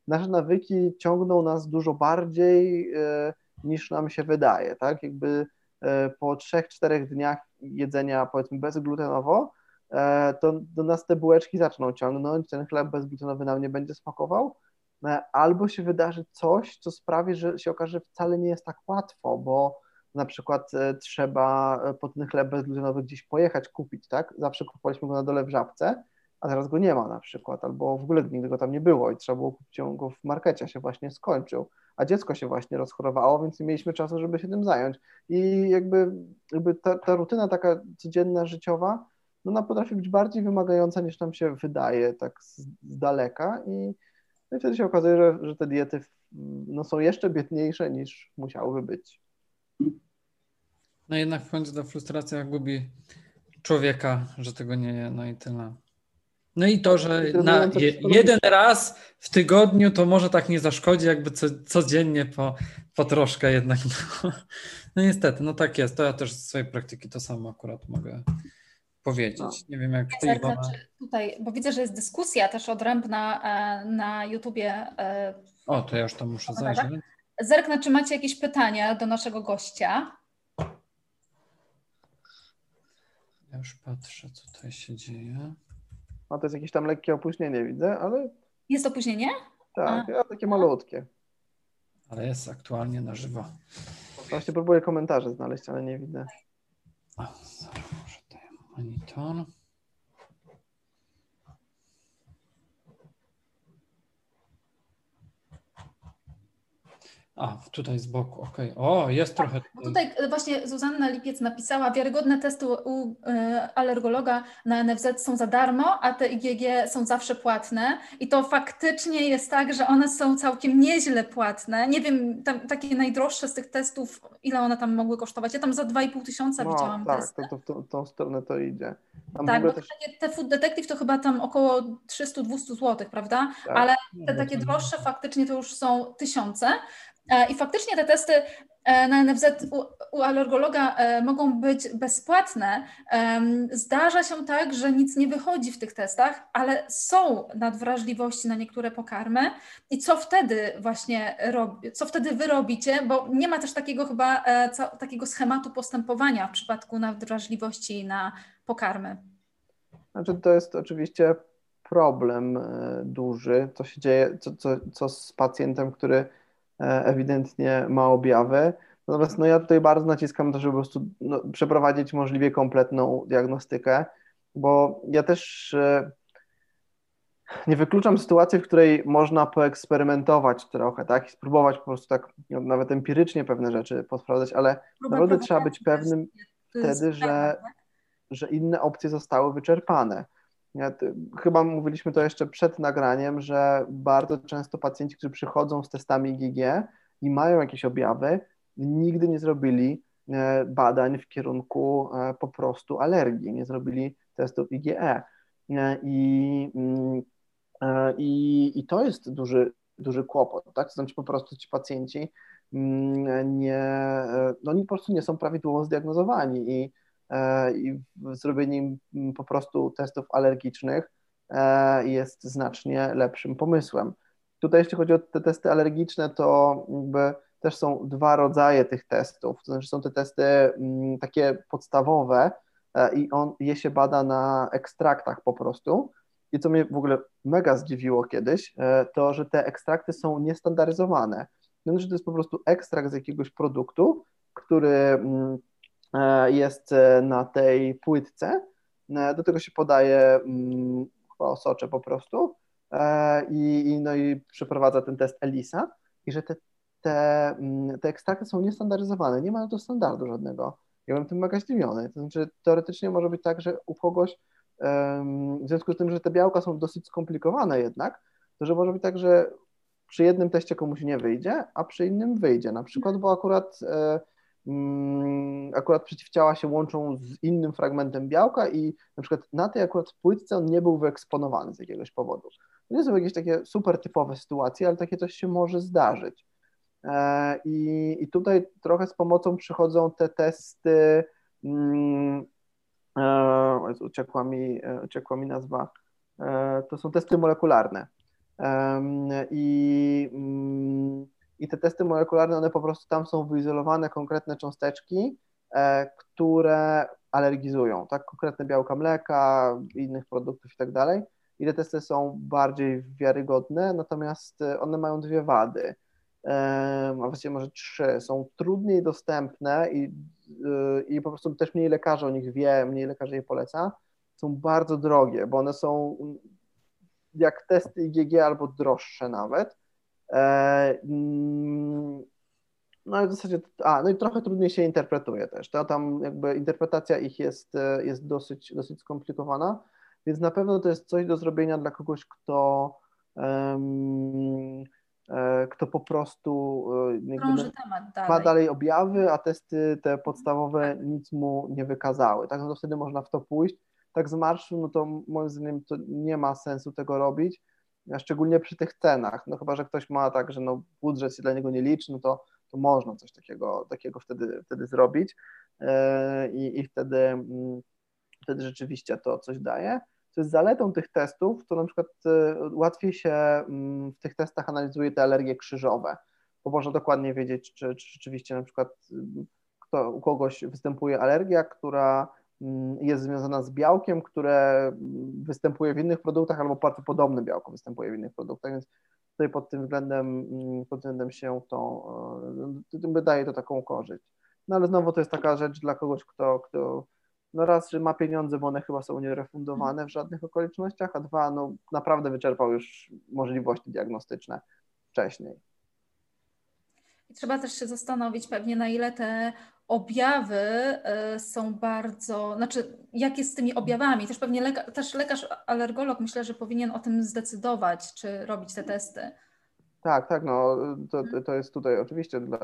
nasze nawyki ciągną nas dużo bardziej e, niż nam się wydaje, tak? Jakby e, po trzech, czterech dniach jedzenia powiedzmy bezglutenowo, to do nas te bułeczki zaczną ciągnąć, ten chleb bezglutenowy nam nie będzie smakował, e, albo się wydarzy coś, co sprawi, że się okaże, że wcale nie jest tak łatwo, bo na przykład e, trzeba po ten chleb bezglutenowy gdzieś pojechać, kupić, tak? Zawsze kupowaliśmy go na dole w Żabce, a teraz go nie ma na przykład, albo w ogóle nigdy go tam nie było i trzeba było kupić go w markecie, się właśnie skończył, a dziecko się właśnie rozchorowało, więc nie mieliśmy czasu, żeby się tym zająć. I jakby, jakby ta, ta rutyna taka codzienna, życiowa, no ona potrafi być bardziej wymagająca niż nam się wydaje tak z, z daleka i, no i wtedy się okazuje, że, że te diety no, są jeszcze biedniejsze niż musiałyby być. No jednak w końcu ta frustracja gubi człowieka, że tego nie je, no i tyle. No i to, że na je, jeden raz w tygodniu to może tak nie zaszkodzi, jakby co, codziennie po, po troszkę jednak. No, no niestety, no tak jest. To ja też z swojej praktyki to samo akurat mogę powiedzieć. No. Nie wiem, jak ty, Iwona. Tutaj, bo widzę, że jest dyskusja też odrębna e, na YouTubie. E, o, to ja już tam muszę zajrzeć. Zerknę, czy macie jakieś pytania do naszego gościa. Ja już patrzę, co tutaj się dzieje. No to jest jakieś tam lekkie opóźnienie, widzę, ale... Jest opóźnienie? Tak, ja takie malutkie. Ale jest aktualnie na żywo. Właśnie próbuję komentarze znaleźć, ale nie widzę. O, an eternal A, tutaj z boku, okej. Okay. O, jest tak, trochę. Tutaj właśnie Zuzanna Lipiec napisała, wiarygodne testy u y, alergologa na NFZ są za darmo, a te IgG są zawsze płatne. I to faktycznie jest tak, że one są całkiem nieźle płatne. Nie wiem, tam, takie najdroższe z tych testów, ile one tam mogły kosztować. Ja tam za 2,5 tysiąca no, widziałam tak, testy. to, to, to, tą stronę to idzie. Tam tak, bo też... te Food Detective to chyba tam około 300-200 zł, prawda? Tak. Ale te takie droższe faktycznie to już są tysiące. E, I faktycznie te testy e, na NFZ u, u alergologa e, mogą być bezpłatne. Zdarza się tak, że nic nie wychodzi w tych testach, ale są nadwrażliwości na niektóre pokarmy. I co wtedy właśnie robi, co wtedy wy robicie? Bo nie ma też takiego chyba takiego schematu postępowania w przypadku nadwrażliwości na pokarmy. Znaczy to jest oczywiście problem duży, co się dzieje, co, co, co z pacjentem, który ewidentnie ma objawy. Natomiast no, ja tutaj bardzo naciskam to, żeby po prostu no, przeprowadzić możliwie kompletną diagnostykę, bo ja też e, nie wykluczam sytuacji, w której można poeksperymentować trochę, tak, i spróbować po prostu tak no, nawet empirycznie pewne rzeczy posprawdzać, ale naprawdę trzeba być pewnym wtedy, że, że inne opcje zostały wyczerpane. Ja, chyba mówiliśmy to jeszcze przed nagraniem, że bardzo często pacjenci, którzy przychodzą z testami IgG i mają jakieś objawy, nigdy nie zrobili e, badań w kierunku e, po prostu alergii, nie zrobili testów IgE. E, I, mm, i, i to jest duży, duży kłopot, tak? Znaczy po prostu ci pacjenci mm, nie, no oni po prostu nie są prawidłowo zdiagnozowani i E, i zrobienie mm, po prostu testów alergicznych e, jest znacznie lepszym pomysłem. Tutaj jeśli chodzi o te testy alergiczne, to jakby też są dwa rodzaje tych testów. To znaczy są te testy mm, takie podstawowe e, i on, je się bada na ekstraktach po prostu. I co mnie w ogóle mega zdziwiło kiedyś, to że te ekstrakty są niestandaryzowane. Znaczy, to jest po prostu ekstrakt z jakiegoś produktu, który mm, E, jest e, na tej płytce. E, do tego się podaje mm, chyba osocze po prostu i, no i przeprowadza ten test ELISA i że te, te, mm, te ekstrakty są niestandaryzowane, nie ma na to standardu żadnego. Ja byłem tym mega zdziwiony. To znaczy teoretycznie może być tak, że u kogoś w związku z tym, że te białka są dosyć skomplikowane jednak, to że może być tak, że przy jednym teście komuś nie wyjdzie, a przy innym wyjdzie. Na przykład, bo akurat Mm, akurat przeciwciała się łączą z innym fragmentem białka i na przykład na tej akurat płytce on nie był wyeksponowany z jakiegoś powodu. Nie są jakieś takie super typowe sytuacje, ale takie coś się może zdarzyć. E, I, i tutaj trochę z pomocą przychodzą te testy, um, uciekła, mi, e, uciekła mi nazwa, to są testy molekularne. I um, i te testy molekularne, one po prostu tam są wyizolowane konkretne cząsteczki, e, które alergizują, tak, konkretne białka mleka, innych produktów i tak dalej. I te testy są bardziej wiarygodne, natomiast e, one mają dwie wady, e, a właściwie może trzy. Są trudniej dostępne i, i po prostu też mniej lekarzy o nich wie, mniej lekarzy je poleca. Są bardzo drogie, bo one są jak testy IgG albo droższe nawet no i w zasadzie, a, no i trochę trudniej się interpretuje też. To tam jakby interpretacja ich jest, e, jest dosyć, dosyć skomplikowana, więc na pewno to jest coś do zrobienia dla kogoś, kto um, kto po prostu dalej. ma dalej objawy, a testy te podstawowe nic mu nie wykazały. Tak, no to wtedy można w to pójść. Tak z marszu, no to moim zdaniem to nie ma sensu tego robić, szczególnie przy tych cenach. No chyba, że ktoś ma tak, że no budżet się dla niego nie liczy, no to, to można coś takiego, takiego wtedy, wtedy zrobić e, i, i wtedy, mm, wtedy rzeczywiście to coś daje. Co jest zaletą tych testów, to na przykład e, łatwiej się mm, w tych testach analizuje te alergie krzyżowe, bo można dokładnie wiedzieć, czy, czy rzeczywiście na przykład mm, kto, u kogoś występuje alergia, która jest związana z białkiem, które występuje w innych produktach, albo bardzo podobne białko występuje w innych produktach, więc tutaj pod tym względem, mm, pod względem się to, e, wydaje to taką korzyść. No ale znowu to jest taka rzecz dla kogoś, kto, kto no raz, że ma pieniądze, bo one chyba są nierefundowane w żadnych okolicznościach, a dwa, no naprawdę wyczerpał już możliwości diagnostyczne wcześniej. I trzeba też się zastanowić pewnie, na ile te objawy e, są bardzo, znaczy jak jest z tymi objawami, też pewnie lekarz, też lekarz alergolog myślę, że powinien o tym zdecydować, czy robić te testy. Tak, tak, no to, to jest tutaj oczywiście dla,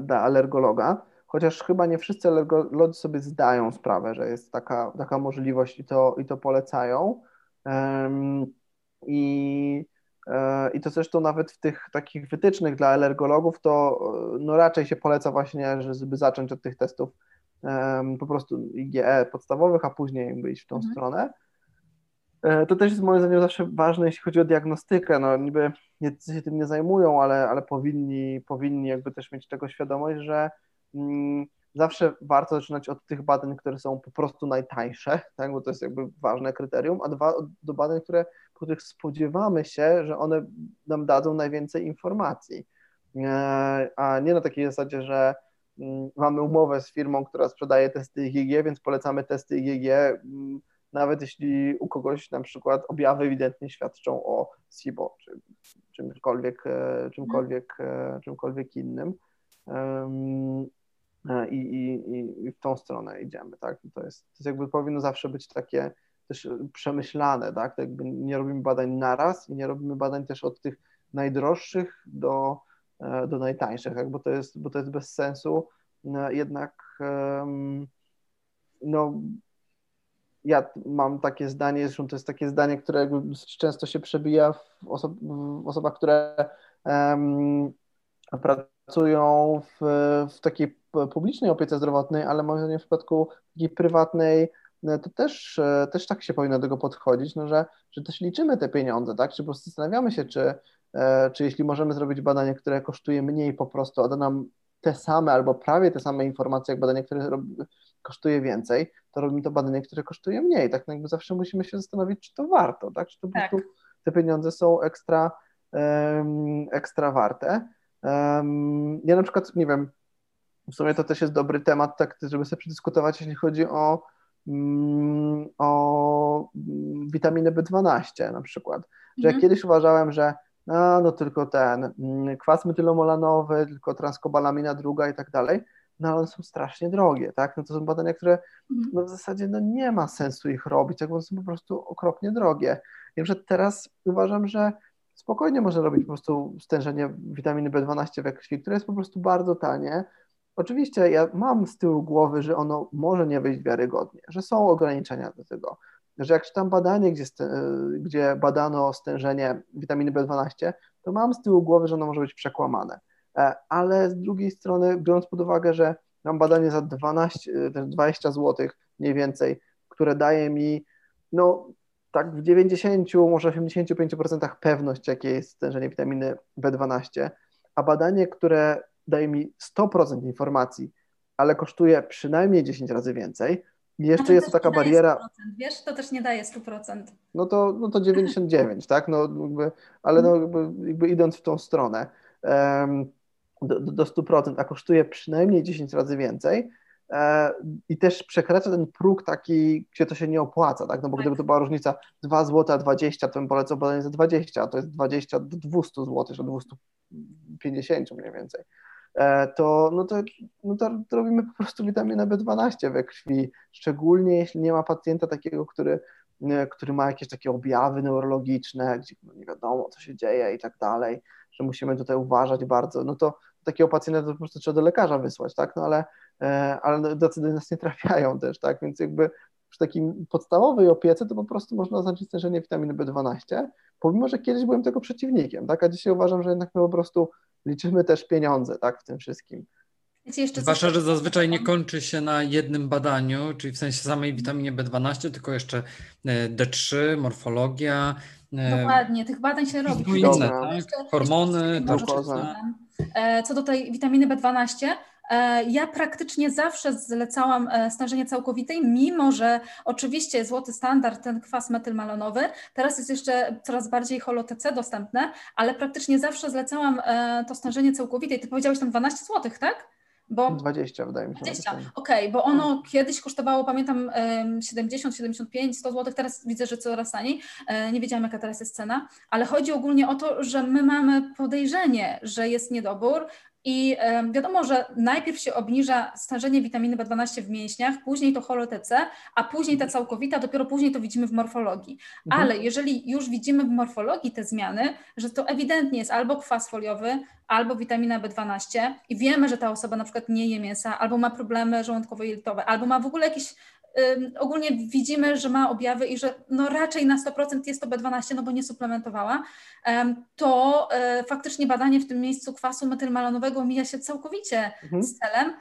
dla alergologa, chociaż chyba nie wszyscy alergolodzy sobie zdają sprawę, że jest taka, taka możliwość i to, i to polecają. Um, I I to zresztą nawet w tych takich wytycznych dla alergologów, to e, no raczej się poleca właśnie, żeby zacząć od tych testów po prostu IgE podstawowych, a później iść w tą mhm. stronę. E, to też jest moim zdaniem zawsze ważne, jeśli chodzi o diagnostykę. No niby nie się tym nie zajmują, ale, ale powinni, powinni jakby też mieć tego świadomość, że mm, zawsze warto zaczynać od tych badań, które są po prostu najtańsze, tak, bo to jest jakby ważne kryterium, a dwa do badań, które których spodziewamy się, że one nam dadzą najwięcej informacji. E, a nie na takiej zasadzie, że mm, mamy umowę z firmą, która sprzedaje testy IgG, więc polecamy testy IgG, mm, nawet jeśli u kogoś na przykład objawy ewidentnie świadczą o SIBO, czy czymkolwiek, e, czymkolwiek, e, czymkolwiek innym. I, i, I w tą stronę idziemy, tak? To jest, to jest jakby powinno zawsze być takie też przemyślane, tak? tak jakby nie robimy badań naraz i nie robimy badań też od tych najdroższych do, do najtańszych, tak? bo, to jest, bo to jest bez sensu. Jednak no, ja mam takie zdanie, zresztą to jest takie zdanie, które często się przebija w, oso w osobach, które um, pracują w, w takiej publicznej opiece zdrowotnej, ale moim zdaniem w przypadku takiej prywatnej to też, też tak się powinno do tego podchodzić, no, że, że też liczymy te pieniądze, tak? Czy po prostu zastanawiamy się, czy, e, czy jeśli możemy zrobić badanie, które kosztuje mniej po prostu, a da nam te same albo prawie te same informacje, jak badanie, które kosztuje więcej, to robimy to badanie, które kosztuje mniej. Tak no jakby zawsze musimy się zastanowić, czy to warto, tak? Czy to tak. po prostu te pieniądze są ekstra, um, ekstra warte. Um, ja na przykład, nie wiem, w sumie to też jest dobry temat, tak, żeby sobie przedyskutować, jeśli chodzi o, o witaminę B12 na przykład. Że mhm. ja kiedyś uważałem, że no, no tylko ten mm, kwas metylomolanowy, tylko transkobalamina druga i tak dalej, no ale one są strasznie drogie, tak? No to są badania, które mhm. no w zasadzie no nie ma sensu ich robić, tak? bo one są po prostu okropnie drogie. I że teraz uważam, że spokojnie można robić po prostu stężenie witaminy B12 we krwi, które jest po prostu bardzo tanie. Oczywiście ja mam z tyłu głowy, że ono może nie wyjść wiarygodnie, że są ograniczenia do tego, że jak czytam badanie, gdzie, gdzie badano stężenie witaminy B12, to mam z tyłu głowy, że ono może być przekłamane. E, ale z drugiej strony, biorąc pod uwagę, że mam badanie za 12, 20 zł mniej więcej, które daje mi no tak w 90, może 85% pewność, jakie jest stężenie witaminy B12, a badanie, które daje mi 100% informacji, ale kosztuje przynajmniej 10 razy więcej, i jeszcze jest to taka bariera. 100%, wiesz, to też nie daje 100%. No to, no to 99, tak? No, jakby, ale no, jakby, jakby idąc w tą stronę. Um, do, do 100%, a kosztuje przynajmniej 10 razy więcej e, i też przekracza ten próg taki, gdzie to się nie opłaca, tak? No bo tak. gdyby to była różnica 2 zł a 20, to bym polecał badanie za 20, a to jest 20 do 200 zł, czy 250 mniej więcej. E, to, no to, no to robimy po prostu witaminę B12 we krwi, szczególnie jeśli nie ma pacjenta takiego, który, e, który ma jakieś takie objawy neurologiczne, gdzie no nie wiadomo, co się dzieje i tak dalej, że musimy tutaj uważać bardzo, no to takiego pacjenta to po prostu trzeba do lekarza wysłać, tak, no ale, e, ale do nas nie trafiają też, tak, więc jakby przy takim podstawowej opiece to po prostu można oznaczyć stężenie witaminy B12, pomimo, że kiedyś byłem tego przeciwnikiem, tak, a dzisiaj uważam, że jednak my po prostu liczymy też pieniądze, tak, w tym wszystkim. Zwłaszcza, że zazwyczaj nie kończy się na jednym badaniu, czyli w sensie samej witaminie B12, tylko jeszcze e, D3, morfologia. E, Dokładnie, tych badań się robi. Inne, tak? Hormony, jeszcze Co do tej witaminy B12, E, ja praktycznie zawsze zlecałam e, stężenie całkowite, mimo że oczywiście złoty standard, ten kwas metylmalonowy, teraz jest jeszcze coraz bardziej HoloTC dostępne, ale praktycznie zawsze zlecałam e, to stężenie całkowite. Ty powiedziałeś tam 12 zł, tak? Bo 20 wydaje mi się. 20, okej, okay, bo ono kiedyś kosztowało, pamiętam, 70, 75, 100 zł, teraz widzę, że coraz taniej. Nie wiedziałam, jaka teraz jest cena, ale chodzi ogólnie o to, że my mamy podejrzenie, że jest niedobór, i wiadomo, że najpierw się obniża stężenie witaminy B12 w mięśniach, później to HoloTC, a później ta całkowita, dopiero później to widzimy w morfologii. Mhm. Ale jeżeli już widzimy w morfologii te zmiany, że to ewidentnie jest albo kwas foliowy, albo witamina B12 i wiemy, że ta osoba na przykład nie je mięsa, albo ma problemy żołądkowo-jelitowe, albo ma w ogóle jakieś ogólnie widzimy, że ma objawy i że no raczej na 100% jest to B12, no bo nie suplementowała, to e, faktycznie badanie w tym miejscu kwasu metylmalonowego mija się całkowicie mhm. z celem.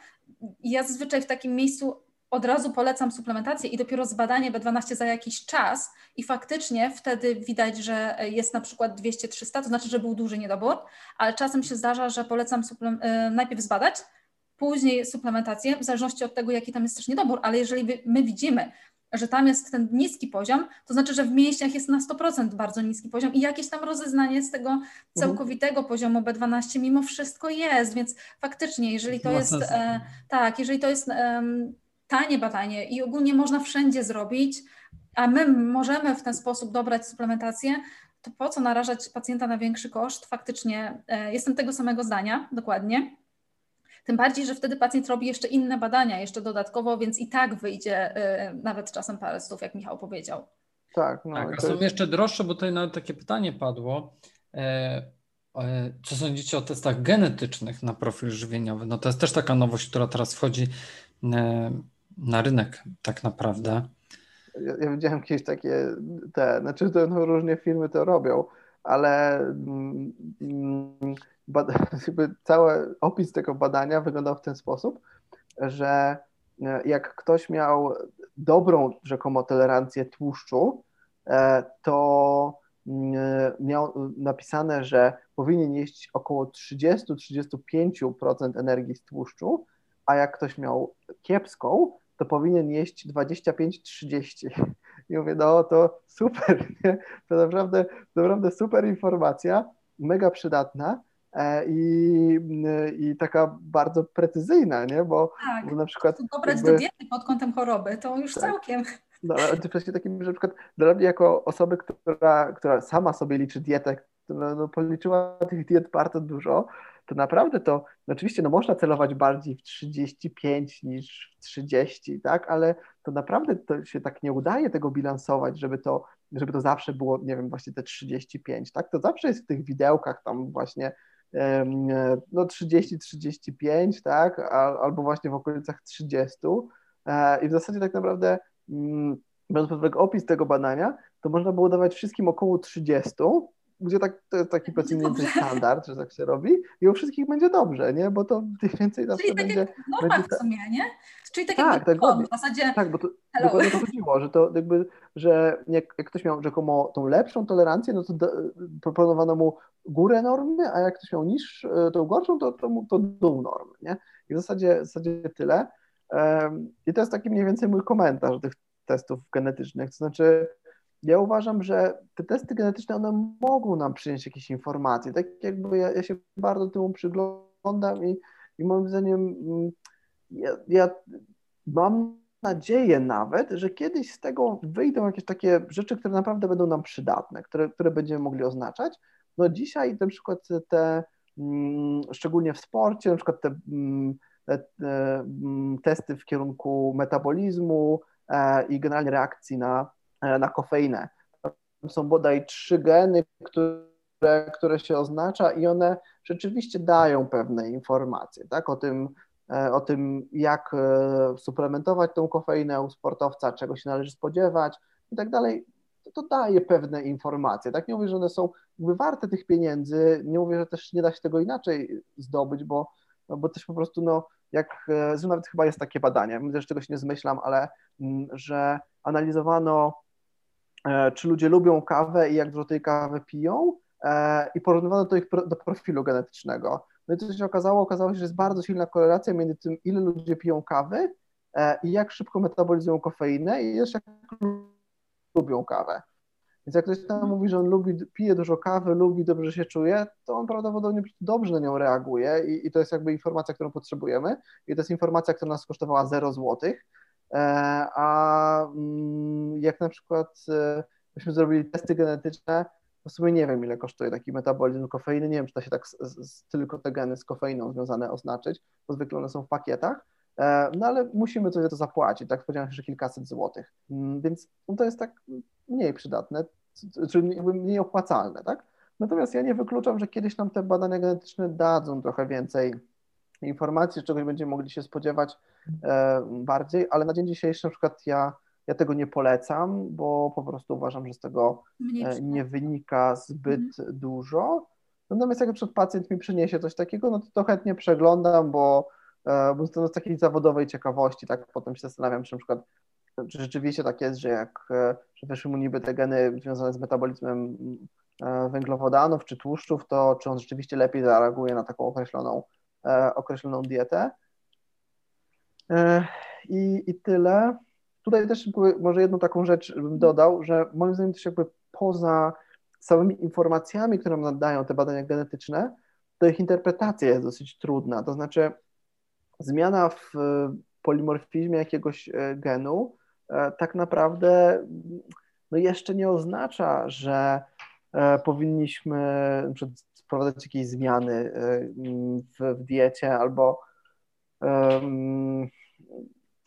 Ja zazwyczaj w takim miejscu od razu polecam suplementację i dopiero zbadanie B12 za jakiś czas i faktycznie wtedy widać, że jest na przykład 200-300, to znaczy, że był duży niedobór, ale czasem się zdarza, że polecam e, najpierw zbadać, później suplementację, w zależności od tego, jaki tam jest też niedobór, ale jeżeli my widzimy, że tam jest ten niski poziom, to znaczy, że w mięśniach jest na 100% bardzo niski poziom i jakieś tam rozeznanie z tego mhm. całkowitego poziomu B12 mimo wszystko jest, więc faktycznie, jeżeli to jest, e, tak, jeżeli to jest e, tanie badanie i ogólnie można wszędzie zrobić, a my możemy w ten sposób dobrać suplementację, to po co narażać pacjenta na większy koszt? Faktycznie e, jestem tego samego zdania, dokładnie. Tym bardziej, że wtedy pacjent robi jeszcze inne badania, jeszcze dodatkowo, więc i tak wyjdzie y, nawet czasem parę stów, jak Michał powiedział. Tak, no, tak a są jest- jeszcze droższe, bo tutaj nawet takie pytanie padło. E, e, co sądzicie o testach genetycznych na profil żywieniowy? No to jest też taka nowość, która teraz wchodzi e, na rynek tak naprawdę. Ja, ja widziałem kiedyś takie te, znaczy to no, różnie firmy to robią, ale mm, mm, jakby cały opis tego badania wyglądał w ten sposób, że e, jak ktoś miał dobrą rzekomo tolerancję tłuszczu, e, to mm, miał napisane, że powinien jeść około 30-35% energii z tłuszczu, a jak ktoś miał kiepską, to powinien jeść 25-30. I mówię, no to super, nie? to naprawdę, naprawdę super informacja, mega przydatna e, i, i taka bardzo precyzyjna, nie? Bo, Tak, bo na przykład dobrać jakby- do diety pod kątem choroby, to już Tak. całkiem. no, ale to właśnie takim, że na przykład dla mnie jako osoby, która, która sama sobie liczy dietę, która no, policzyła tych diet bardzo dużo, to naprawdę to, no oczywiście no, można celować bardziej w 35 niż w 30, tak, ale to naprawdę to się tak nie udaje tego bilansować, żeby to, żeby to zawsze było, nie wiem, właśnie te 35, tak, to zawsze jest w tych widełkach tam właśnie no 30-35, tak, al- albo właśnie w okolicach 30 E, i w zasadzie tak naprawdę mm, biorąc pod uwagę opis tego badania, to można było dawać wszystkim około 30, gdzie tak, to jest taki powiedzmy mniej standard, że tak się robi i u wszystkich będzie dobrze, nie? Bo to tych więcej zawsze Czyli tak będzie... jak w normach będzie w sumie, nie? Czyli tak Tak, jak tak, w zasadzie Tak, bo to dokładnie to chodziło, że to jakby, że jak, jak ktoś miał rzekomo tą lepszą tolerancję, no to do, proponowano mu górę normy, a jak ktoś miał niż e, tą gorszą, to, to, mu- to dół normy, nie? I w zasadzie, w zasadzie tyle. Em, I to jest taki mniej więcej mój komentarz do tych testów genetycznych, to znaczy ja uważam, że te testy genetyczne, one mogą nam przynieść jakieś informacje, tak jakby ja, ja się bardzo temu przyglądam i, i moim zdaniem mm, ja, ja mam nadzieję nawet, że kiedyś z tego wyjdą jakieś takie rzeczy, które naprawdę będą nam przydatne, które, które będziemy mogli oznaczać. No dzisiaj na przykład te, mm, szczególnie w sporcie, na przykład te, mm, te, te testy w kierunku metabolizmu e, i generalnie reakcji na, na kofeinę. Tam są bodaj trzy geny, które, które się oznacza i one rzeczywiście dają pewne informacje, tak, o tym, e, o tym, jak e, suplementować tą kofeinę u sportowca, czego się należy spodziewać i tak dalej, to, daje pewne informacje. Tak nie mówię, że one są jakby warte tych pieniędzy, nie mówię, że też nie da się tego inaczej zdobyć, bo, no, bo też po prostu, no, jak, e, nawet chyba jest takie badanie, myślę, że czegoś nie zmyślam, ale mm, że analizowano, e, czy ludzie lubią kawę i jak dużo tej kawy piją e, i porównywano to ich do profilu genetycznego. No i co się okazało? Okazało się, że jest bardzo silna korelacja między tym, ile ludzie piją kawy e, i jak szybko metabolizują kofeinę i jeszcze jak lubią kawę. Więc jak ktoś tam mówi, że on lubi, pije dużo kawy, lubi, dobrze się czuje, to on prawdopodobnie dobrze na nią reaguje i, i to jest jakby informacja, którą potrzebujemy. I to jest informacja, która nas kosztowała 0 złotych. E, a mm, jak na przykład e, myśmy zrobili testy genetyczne, w sumie nie wiem, ile kosztuje taki metabolizm kofeiny. Nie wiem, czy da się tak z, z, tylko te geny z kofeiną związane oznaczyć, bo zwykle one są w pakietach. E, No ale musimy coś za to zapłacić, tak? Się, że kilkaset złotych. Mm, Więc no, to jest tak mniej przydatne, c- czy jakby mniej opłacalne, tak? Natomiast ja nie wykluczam, że kiedyś nam te badania genetyczne dadzą trochę więcej informacji, czegoś będziemy mogli się spodziewać bardziej, ale na dzień dzisiejszy na przykład ja, ja tego nie polecam, bo po prostu uważam, że z tego e, nie wynika zbyt dużo. Natomiast jak na przykład pacjent mi przyniesie coś takiego, no to, to chętnie przeglądam, bo, e, bo to z takiej zawodowej ciekawości, tak potem się zastanawiam, czy na przykład czy rzeczywiście tak jest, że jak e, że wyszły mu niby te geny związane z metabolizmem e, węglowodanów czy tłuszczów, to czy on rzeczywiście lepiej zareaguje na taką określoną, e, określoną dietę. E, I, I tyle. Tutaj też może jedną taką rzecz bym dodał, że moim zdaniem też jakby poza samymi informacjami, które nam nadają te badania genetyczne, to ich interpretacja jest dosyć trudna. To znaczy zmiana w e, polimorfizmie jakiegoś e, genu tak naprawdę no jeszcze nie oznacza, że powinniśmy wprowadzać jakieś zmiany w, diecie albo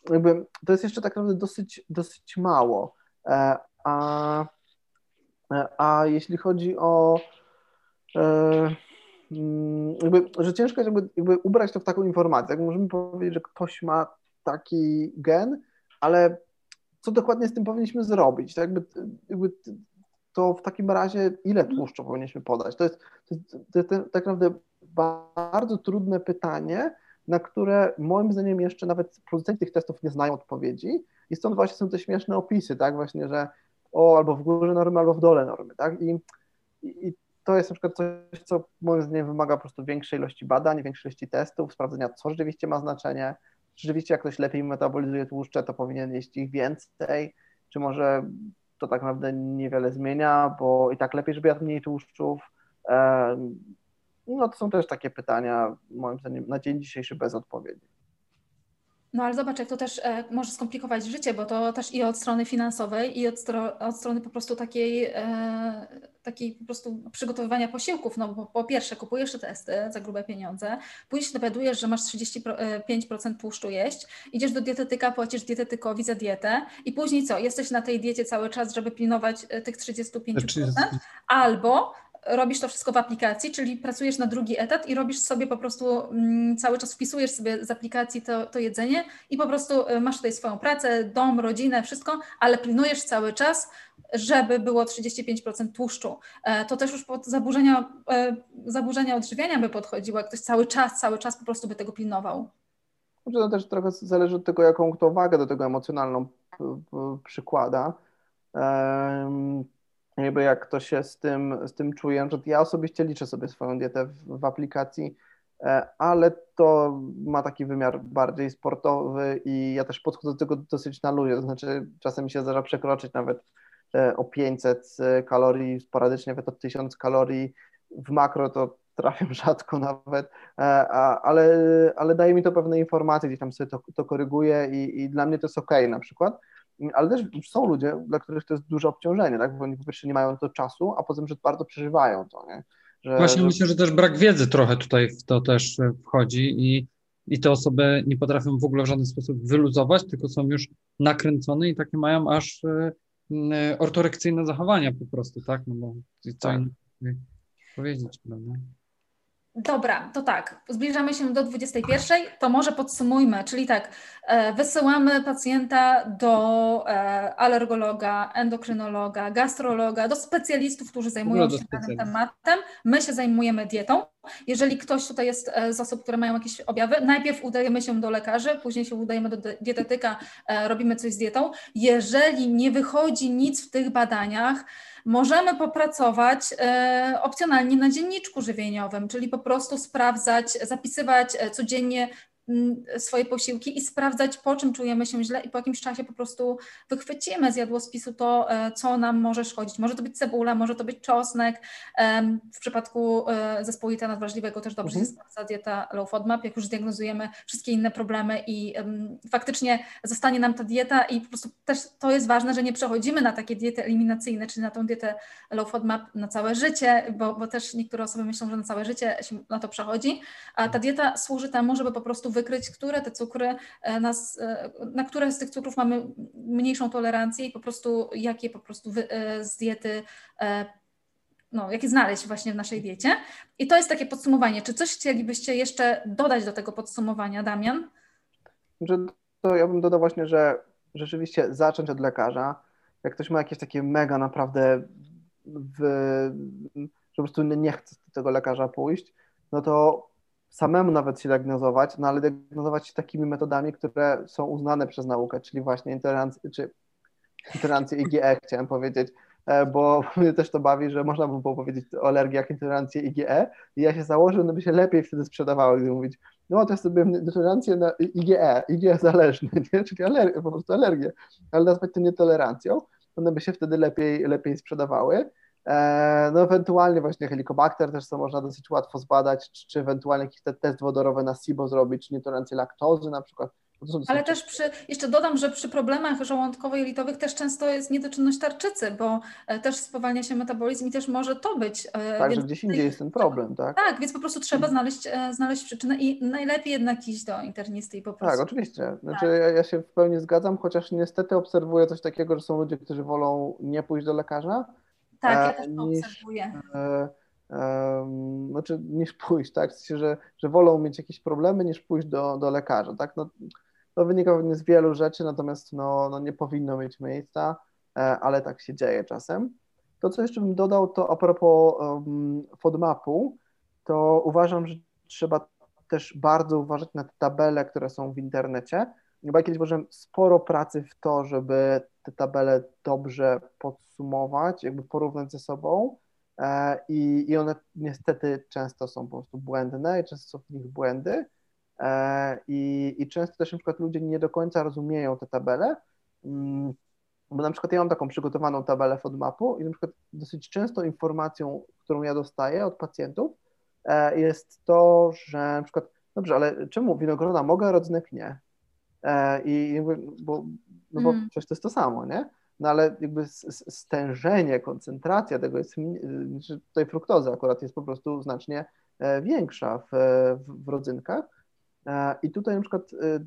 jakby to jest jeszcze tak naprawdę dosyć, dosyć mało, e, a, a jeśli chodzi o e, mm, jakby, że ciężko jest jakby, jakby ubrać to w taką informację. Jak możemy powiedzieć, że ktoś ma taki gen, ale co dokładnie z tym powinniśmy zrobić? Tak jakby, jakby to w takim razie ile tłuszczu powinniśmy podać? To jest, to jest, to jest tak naprawdę bardzo trudne pytanie, na które moim zdaniem jeszcze nawet producenci tych testów nie znają odpowiedzi i stąd właśnie są te śmieszne opisy, tak, właśnie, że o, albo w górze normy, albo w dole normy, tak, i, i to jest na przykład coś, co moim zdaniem wymaga po prostu większej ilości badań, większej ilości testów, sprawdzenia, co rzeczywiście ma znaczenie, rzeczywiście jak ktoś lepiej metabolizuje tłuszcze, to powinien jeść ich więcej, czy może to tak naprawdę niewiele zmienia, bo i tak lepiej, żeby jadł mniej tłuszczów. No to są też takie pytania, moim zdaniem, na dzień dzisiejszy bez odpowiedzi. No ale zobacz, jak to też e, może skomplikować życie, bo to też i od strony finansowej, i od, stro, od strony po prostu takiej, e, takiej po prostu przygotowywania posiłków. No bo po pierwsze kupujesz te testy za grube pieniądze, później się dowiadujesz, że masz 35% tłuszczu jeść, idziesz do dietetyka, płacisz dietetykowi za dietę i później co? Jesteś na tej diecie cały czas, żeby pilnować e, tych 35%, albo robisz to wszystko w aplikacji, czyli pracujesz na drugi etat i robisz sobie po prostu mm, cały czas wpisujesz sobie z aplikacji to, to jedzenie i po prostu y, masz tutaj swoją pracę, dom, rodzinę, wszystko, ale pilnujesz cały czas, żeby było 35% tłuszczu. E, to też już pod zaburzenia, e, zaburzenia odżywiania by podchodziło, jak ktoś cały czas, cały czas po prostu by tego pilnował. To no też trochę zależy od tego, jaką kto wagę do tego emocjonalną przykłada jakby jak to się z tym, z tym czuje. Ja osobiście liczę sobie swoją dietę w, w aplikacji, e, ale to ma taki wymiar bardziej sportowy i ja też podchodzę do tego dosyć na luzie, to znaczy czasem mi się zdarza przekroczyć nawet e, o 500 e, kalorii, sporadycznie nawet o 1000 kalorii, w makro to trafiam rzadko nawet, ale, ale daje mi to pewne informacje, gdzieś tam sobie to, to koryguję i, i dla mnie to jest ok na przykład ale też są ludzie, dla których to jest duże obciążenie, tak? bo oni po pierwsze nie mają to czasu, a poza tym, że bardzo przeżywają to. Nie? Że, Właśnie że... myślę, że też brak wiedzy trochę tutaj w to też e, wchodzi i, i te osoby nie potrafią w ogóle w żaden sposób wyluzować, tylko są już nakręcone i takie mają aż e, ortorekcyjne zachowania po prostu, tak? No bo co tak. powiedzieć, prawda? Dobra, to tak, zbliżamy się do 21, to może podsumujmy, czyli tak, e, wysyłamy pacjenta do e, alergologa, endokrynologa, gastrologa, do specjalistów, którzy zajmują się danym tematem. My się zajmujemy dietą. Jeżeli ktoś tutaj jest e, z osób, które mają jakieś objawy, najpierw udajemy się do lekarzy, później się udajemy do dietetyka, robimy coś z dietą. Jeżeli nie wychodzi nic w tych badaniach, Możemy popracować e, opcjonalnie na dzienniczku żywieniowym, czyli po prostu sprawdzać, zapisywać e, codziennie swoje posiłki i sprawdzać, po czym czujemy się źle i po jakimś czasie po prostu wychwycimy z jadłospisu to, e, co nam może szkodzić. Może to być cebula, może to być czosnek. W przypadku e, zespołu jelita nadwrażliwego też dobrze mhm. się sprawdza dieta low FODMAP, jak już zdiagnozujemy wszystkie inne problemy i faktycznie zostanie nam ta dieta i po prostu też to jest ważne, że nie przechodzimy na takie diety eliminacyjne, czyli na tą dietę low FODMAP na całe życie, bo, bo też niektóre osoby myślą, że na całe życie się na to przechodzi, a ta dieta służy temu, żeby po prostu wykryć, które te cukry e, nas, e, na które z tych cukrów mamy mniejszą tolerancję i po prostu jakie po prostu e, z diety no, jakie znaleźć właśnie w naszej diecie. I to jest takie podsumowanie. Czy coś chcielibyście jeszcze dodać do tego podsumowania, Damian? Że to ja bym dodał właśnie, że rzeczywiście zacząć od lekarza. Jak ktoś ma jakieś takie mega naprawdę, w, że po prostu nie chce do tego lekarza pójść, no to samemu nawet się diagnozować, no ale diagnozować się takimi metodami, które są uznane przez naukę, czyli właśnie intolerancję, czy intolerancję IgE chciałem powiedzieć, e, bo mnie też to bawi, że można by było powiedzieć o alergiach intolerancję IgE i ja się założę, no by się lepiej wtedy sprzedawało, gdy mówić, no to jest sobie intolerancję na IgE, IgE zależny, nie? czyli alergię, po prostu alergię, ale nazwać to nietolerancją, one by się wtedy lepiej, lepiej sprzedawały. E, no ewentualnie właśnie helikobakter też co można dosyć łatwo zbadać, czy, czy ewentualnie jakiś te test wodorowy na SIBO zrobić, czy nietolerancję laktozy na przykład. Ale też przy, jeszcze dodam, że przy problemach żołądkowo-jelitowych też często jest niedoczynność tarczycy, bo e, też spowalnia się metabolizm i też może to być. E, tak, że gdzieś indziej jest ten problem, tak? Tak, więc po prostu trzeba znaleźć, znaleźć przyczynę i najlepiej jednak iść do internisty i po prostu. Tak, oczywiście. Znaczy tak. Ja, ja się w pełni zgadzam, chociaż niestety obserwuję coś takiego, że są ludzie, którzy wolą nie pójść do lekarza. Tak, ja też to niż, obserwuję. E, znaczy niż pójść, tak? W sensie, że, że wolą mieć jakieś problemy niż pójść do, do lekarza, tak? No, to wynika pewnie z wielu rzeczy, natomiast no, no nie powinno mieć miejsca, e, ale tak się dzieje czasem. To, co jeszcze bym dodał, to a propos um, FODMAP-u, to uważam, że trzeba też bardzo uważać na te tabele, które są w internecie. Bo ja kiedyś włożyłem sporo pracy w to, żeby te tabele dobrze podsumować, jakby porównać ze sobą, E, i, i one niestety często są po prostu błędne i często są w nich błędy e, i, i często też na przykład ludzie nie do końca rozumieją te tabele, mm, bo na przykład ja mam taką przygotowaną tabelę FODMAP-u i na przykład dosyć często informacją, którą ja dostaję od pacjentów e, jest to, że na przykład, dobrze, ale czemu winogrona mogę, rodzynek nie? I bo, no bo mm. przecież to jest to samo, nie? no ale jakby stężenie, koncentracja tego jest, znaczy tutaj fruktoza akurat jest po prostu znacznie e, większa w, w, w rodzynkach. E, I tutaj na przykład. E,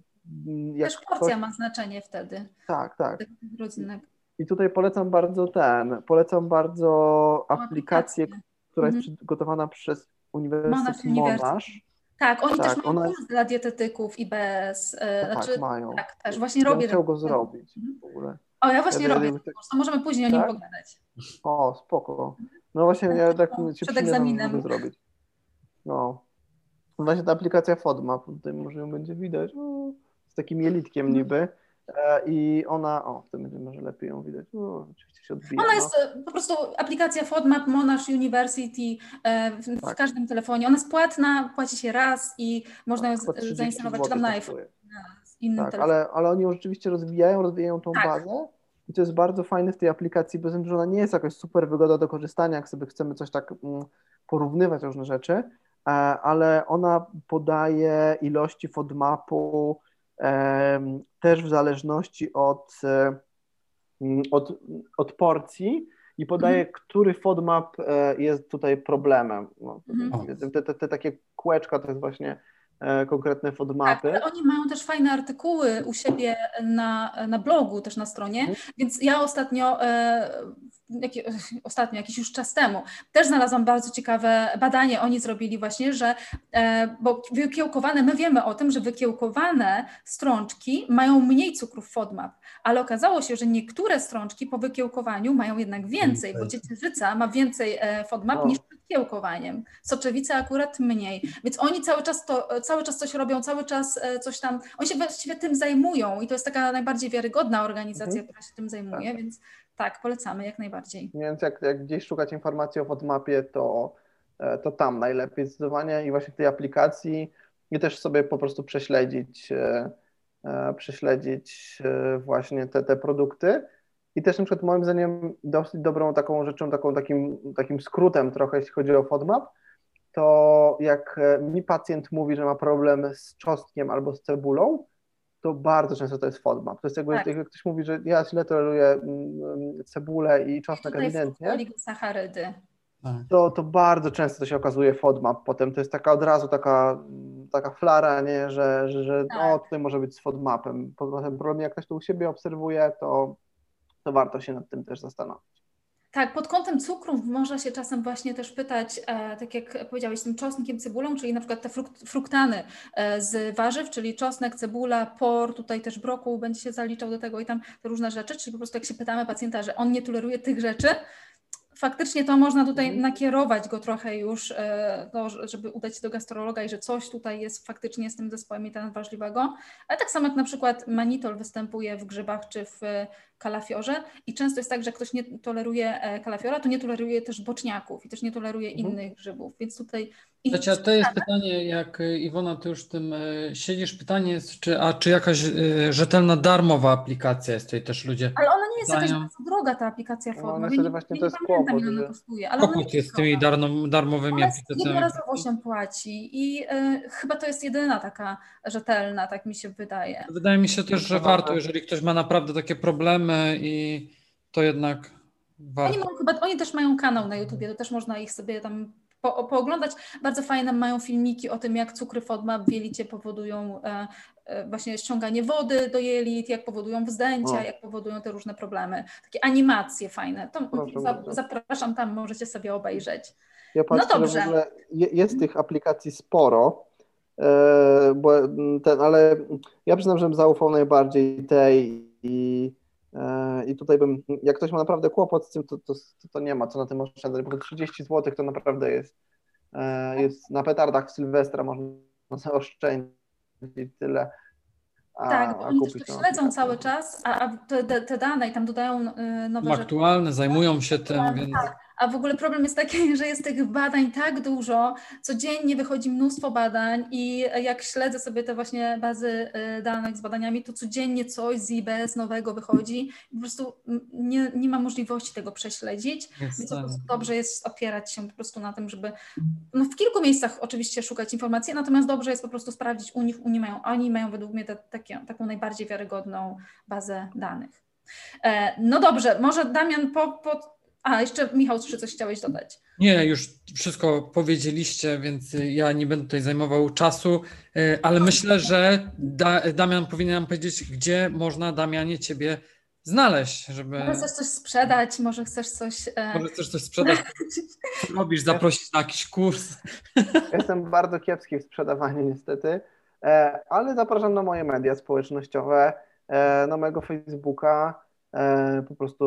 jak Też porcja ktoś... ma znaczenie wtedy. Tak, tak. Rodzynek. I tutaj polecam bardzo ten, polecam bardzo aplikację, która jest mhm. przygotowana przez Uniwersytet Monash. Monash. Tak, oni tak, też mają kurs dla dietetyków i bez. No znaczy, tak, mają. Tak, też właśnie robię. Ja chciał go zrobić mhm. w ogóle. O, ja właśnie ja robię ten kurs, to możemy później tak? o nim tak? pogadać. O, spoko. No właśnie, tak, ja tak się przed egzaminem. zrobić. No. Właśnie ta aplikacja FODMAP, tutaj może ją będzie widać, o, z takim jelitkiem mhm. niby. E, I ona, o, to będzie może lepiej ją widać. O, oczywiście się odbija. Ona no. jest no. po prostu aplikacja FODMAP Monash University e, w, w tak. każdym telefonie. Ona jest płatna, płaci się raz i można ją zainstalować czy tam na iPhone. tak, ale, ale oni ją rzeczywiście rozwijają, rozwijają tą tak. bazę i to jest bardzo fajne w tej aplikacji, bo że ona nie jest jakaś super wygoda do korzystania, jak sobie chcemy coś tak mm, porównywać różne rzeczy, e, ale ona podaje ilości FODMAPu też w zależności od, e, od, od porcji i podaje, mhm. który FODMAP e, jest tutaj problemem. No, mhm. te, te, te, takie kółeczka to jest właśnie E, konkretne FODMAPy. Tak, ale oni mają też fajne artykuły u siebie na, na blogu, też na stronie, mhm. więc ja ostatnio, e, ostatnio, jakiś już czas temu, też znalazłam bardzo ciekawe badanie, oni zrobili właśnie, że, e, bo wykiełkowane, my wiemy o tym, że wykiełkowane strączki mają mniej cukrów FODMAP, ale okazało się, że niektóre strączki po wykiełkowaniu mają jednak więcej, bo ciecierzyca ma więcej FODMAP niż przed kiełkowaniem, soczewica akurat mniej, więc oni cały czas to, cały czas coś robią, cały czas e, coś tam, oni się właściwie tym zajmują i to jest taka najbardziej wiarygodna organizacja, mhm. która się tym zajmuje, tak. więc tak, polecamy jak najbardziej. Więc jak, jak gdzieś szukać informacji o FODMAPie, to, e, to tam najlepiej zdecydowanie i właśnie tej aplikacji i też sobie po prostu prześledzić, e, prześledzić właśnie te, te produkty. I też na przykład moim zdaniem dosyć dobrą taką rzeczą, taką, takim, takim skrótem trochę, jeśli chodzi o FODMAP, to jak e, mi pacjent mówi, że ma problem z czosnkiem albo z cebulą, to bardzo często to jest FODMAP. To jest jakby, tak. jak ktoś mówi, że ja źle toleruję mm, mm, cebulę i czosnek ewidentnie, sacharydy. Tak. To, to bardzo często to się okazuje FODMAP. Potem to jest taka od razu taka, taka flara, nie? że, że, że tak. o, tutaj może być z FODMAPem. Potem problem, jak ktoś to u siebie obserwuje, to, to warto się nad tym też zastanowić. Tak, pod kątem cukrów można się czasem właśnie też pytać, e, tak jak powiedziałeś, tym czosnkiem, cebulą, czyli na przykład te frukt, fruktany e, z warzyw, czyli czosnek, cebula, por, tutaj też brokuł będzie się zaliczał do tego i tam te różne rzeczy, czyli po prostu jak się pytamy pacjenta, że on nie toleruje tych rzeczy, faktycznie to można tutaj mhm. nakierować go trochę już, e, to, żeby udać się do gastrologa i że coś tutaj jest faktycznie z tym zespołem i ten wrażliwego. Ale tak samo jak na przykład manitol występuje w grzybach czy w kalafiorze i często jest tak, że ktoś nie toleruje e, kalafiora, to nie toleruje też boczniaków i też nie toleruje mhm. innych grzybów, więc tutaj... Znaczy, to jest pytanie, jak e, Iwona, ty już tym siedzisz, pytanie jest, czy, a czy jakaś rzetelna darmowa aplikacja jest tutaj też ludzie... Ale ona nie jest jakaś bardzo droga ta aplikacja No, Forma. niestety nie, właśnie nie to jest kłopot, ile ona kosztuje, ale ona jest z tymi darmo, darmowymi Ona jest aplikacjami. jednorazowo się płaci i y, chyba to jest jedyna taka rzetelna, tak mi się wydaje. Wydaje mi się też, że warto, jeżeli ktoś ma naprawdę takie problemy i to jednak Oni, warto. mają, chyba, oni też mają kanał na YouTubie, to też można ich sobie tam po, pooglądać. Bardzo fajne mają filmiki o tym, jak cukry FODMAP w jelicie powodują e, właśnie ściąganie wody do jelit, jak powodują wzdęcia, jak powodują te różne problemy. Takie animacje fajne. To za, zapraszam tam, możecie sobie obejrzeć. Ja patrzę, że No dobrze. je- jest tych aplikacji sporo, e, bo ten, ale ja przyznam, że bym zaufał najbardziej tej i, e, i tutaj bym, jak ktoś ma naprawdę kłopot z tym, to, to, to nie ma co na tym oszczędzać, bo to 30 zł to naprawdę jest, e, jest na petardach Sylwestra można zaoszczędzić tyle. A, tak, bo a oni też kupić to tą śledzą cały czas, a, a te, te, dane i tam dodają y, nowe rzeczy. Aktualne, zajmują się tym, więc A w ogóle problem jest taki, że jest tych badań tak dużo, codziennie wychodzi mnóstwo badań i jak śledzę sobie te właśnie bazy y, danych z badaniami, to codziennie coś z IBS nowego wychodzi. I po prostu nie, nie ma możliwości tego prześledzić, jest więc dobrze jest opierać się po prostu na tym, żeby no w kilku miejscach oczywiście szukać informacji, natomiast dobrze jest po prostu sprawdzić u nich, oni mają, oni mają według mnie te, takie, taką najbardziej wiarygodną bazę danych. E, No dobrze, może Damian po, po... A, jeszcze Michał, czy coś chciałeś dodać? Nie, już wszystko powiedzieliście, więc y, ja nie będę tutaj zajmował czasu, y, ale myślę, że da, Damian powinien nam powiedzieć, gdzie można, Damianie, ciebie znaleźć, żeby... Może chcesz coś sprzedać, może chcesz coś... e, Może chcesz coś sprzedać, robisz, zaprosić na jakiś kurs. Jestem bardzo kiepski w sprzedawaniu niestety, e, ale zapraszam na moje media społecznościowe, e, na mojego Facebooka, po prostu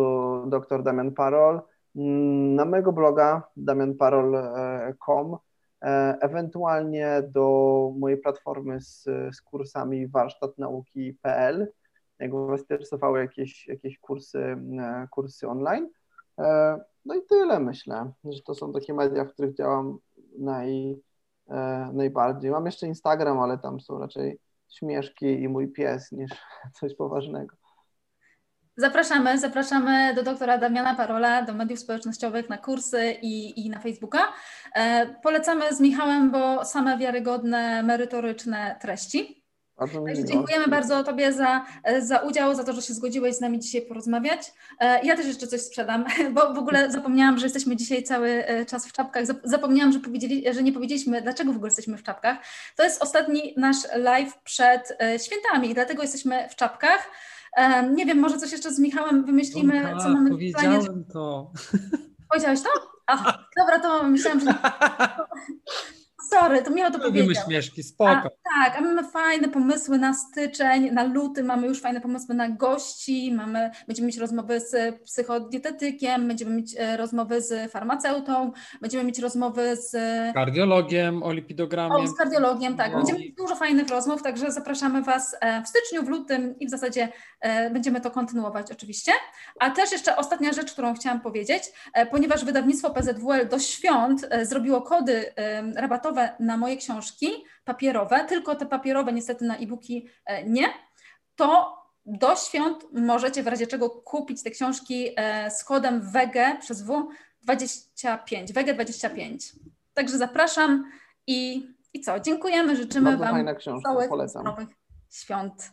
dr Damian Parol, mm, na mojego bloga damianparol.com, e, ewentualnie do mojej platformy z, z kursami warsztatnauki.pl, jakby Was interesowały jakieś, jakieś kursy, e, kursy online. E, No i tyle myślę, że to są takie media, w których działam naj, e, najbardziej. Mam jeszcze Instagram, ale tam są raczej śmieszki i mój pies niż coś poważnego. Zapraszamy, zapraszamy do doktora Damiana Parola, do mediów społecznościowych na kursy i, i na Facebooka. E, polecamy z Michałem, bo same wiarygodne, merytoryczne treści. Bardzo Także miło. dziękujemy bardzo Tobie za, za udział, za to, że się zgodziłeś z nami dzisiaj porozmawiać. E, Ja też jeszcze coś sprzedam, bo w ogóle zapomniałam, że jesteśmy dzisiaj cały e, czas w czapkach. Zap- Zapomniałam, że, powiedzieli, że nie powiedzieliśmy, dlaczego w ogóle jesteśmy w czapkach. To jest ostatni nasz live przed e, świętami i dlatego jesteśmy w czapkach. Nie wiem, może coś jeszcze z Michałem wymyślimy, Tak, co mamy w planie. powiedziałem to. Powiedziałeś to? A, dobra, to myślałam, że... Sorry, to Michał to Lubimy powiedział. śmieszki, A, spoko. tak, a mamy fajne pomysły na styczeń, na luty mamy już fajne pomysły na gości, mamy, będziemy mieć rozmowy z psychodietetykiem, będziemy mieć e, rozmowy z farmaceutą, będziemy mieć rozmowy z, Kardiologiem, o o, lipidogramie. z kardiologiem, tak, No. będziemy mieć dużo fajnych rozmów, także zapraszamy Was e, w styczniu, w lutym i w zasadzie e, będziemy to kontynuować oczywiście. A też jeszcze ostatnia rzecz, którą chciałam powiedzieć, ponieważ wydawnictwo PZWL do świąt zrobiło kody e, rabatowe na moje książki papierowe, tylko te papierowe niestety na e-booki e, nie, to do świąt możecie w razie czego kupić te książki e, z kodem WEGE przez W 25, WEGE 25. Także zapraszam i, i co, dziękujemy, życzymy Bardzo Wam książka, polecam. zdrowych świąt.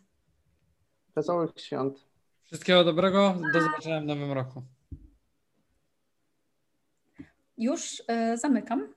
Wesołych świąt. Wszystkiego dobrego, do zobaczenia w nowym roku. Już e, zamykam.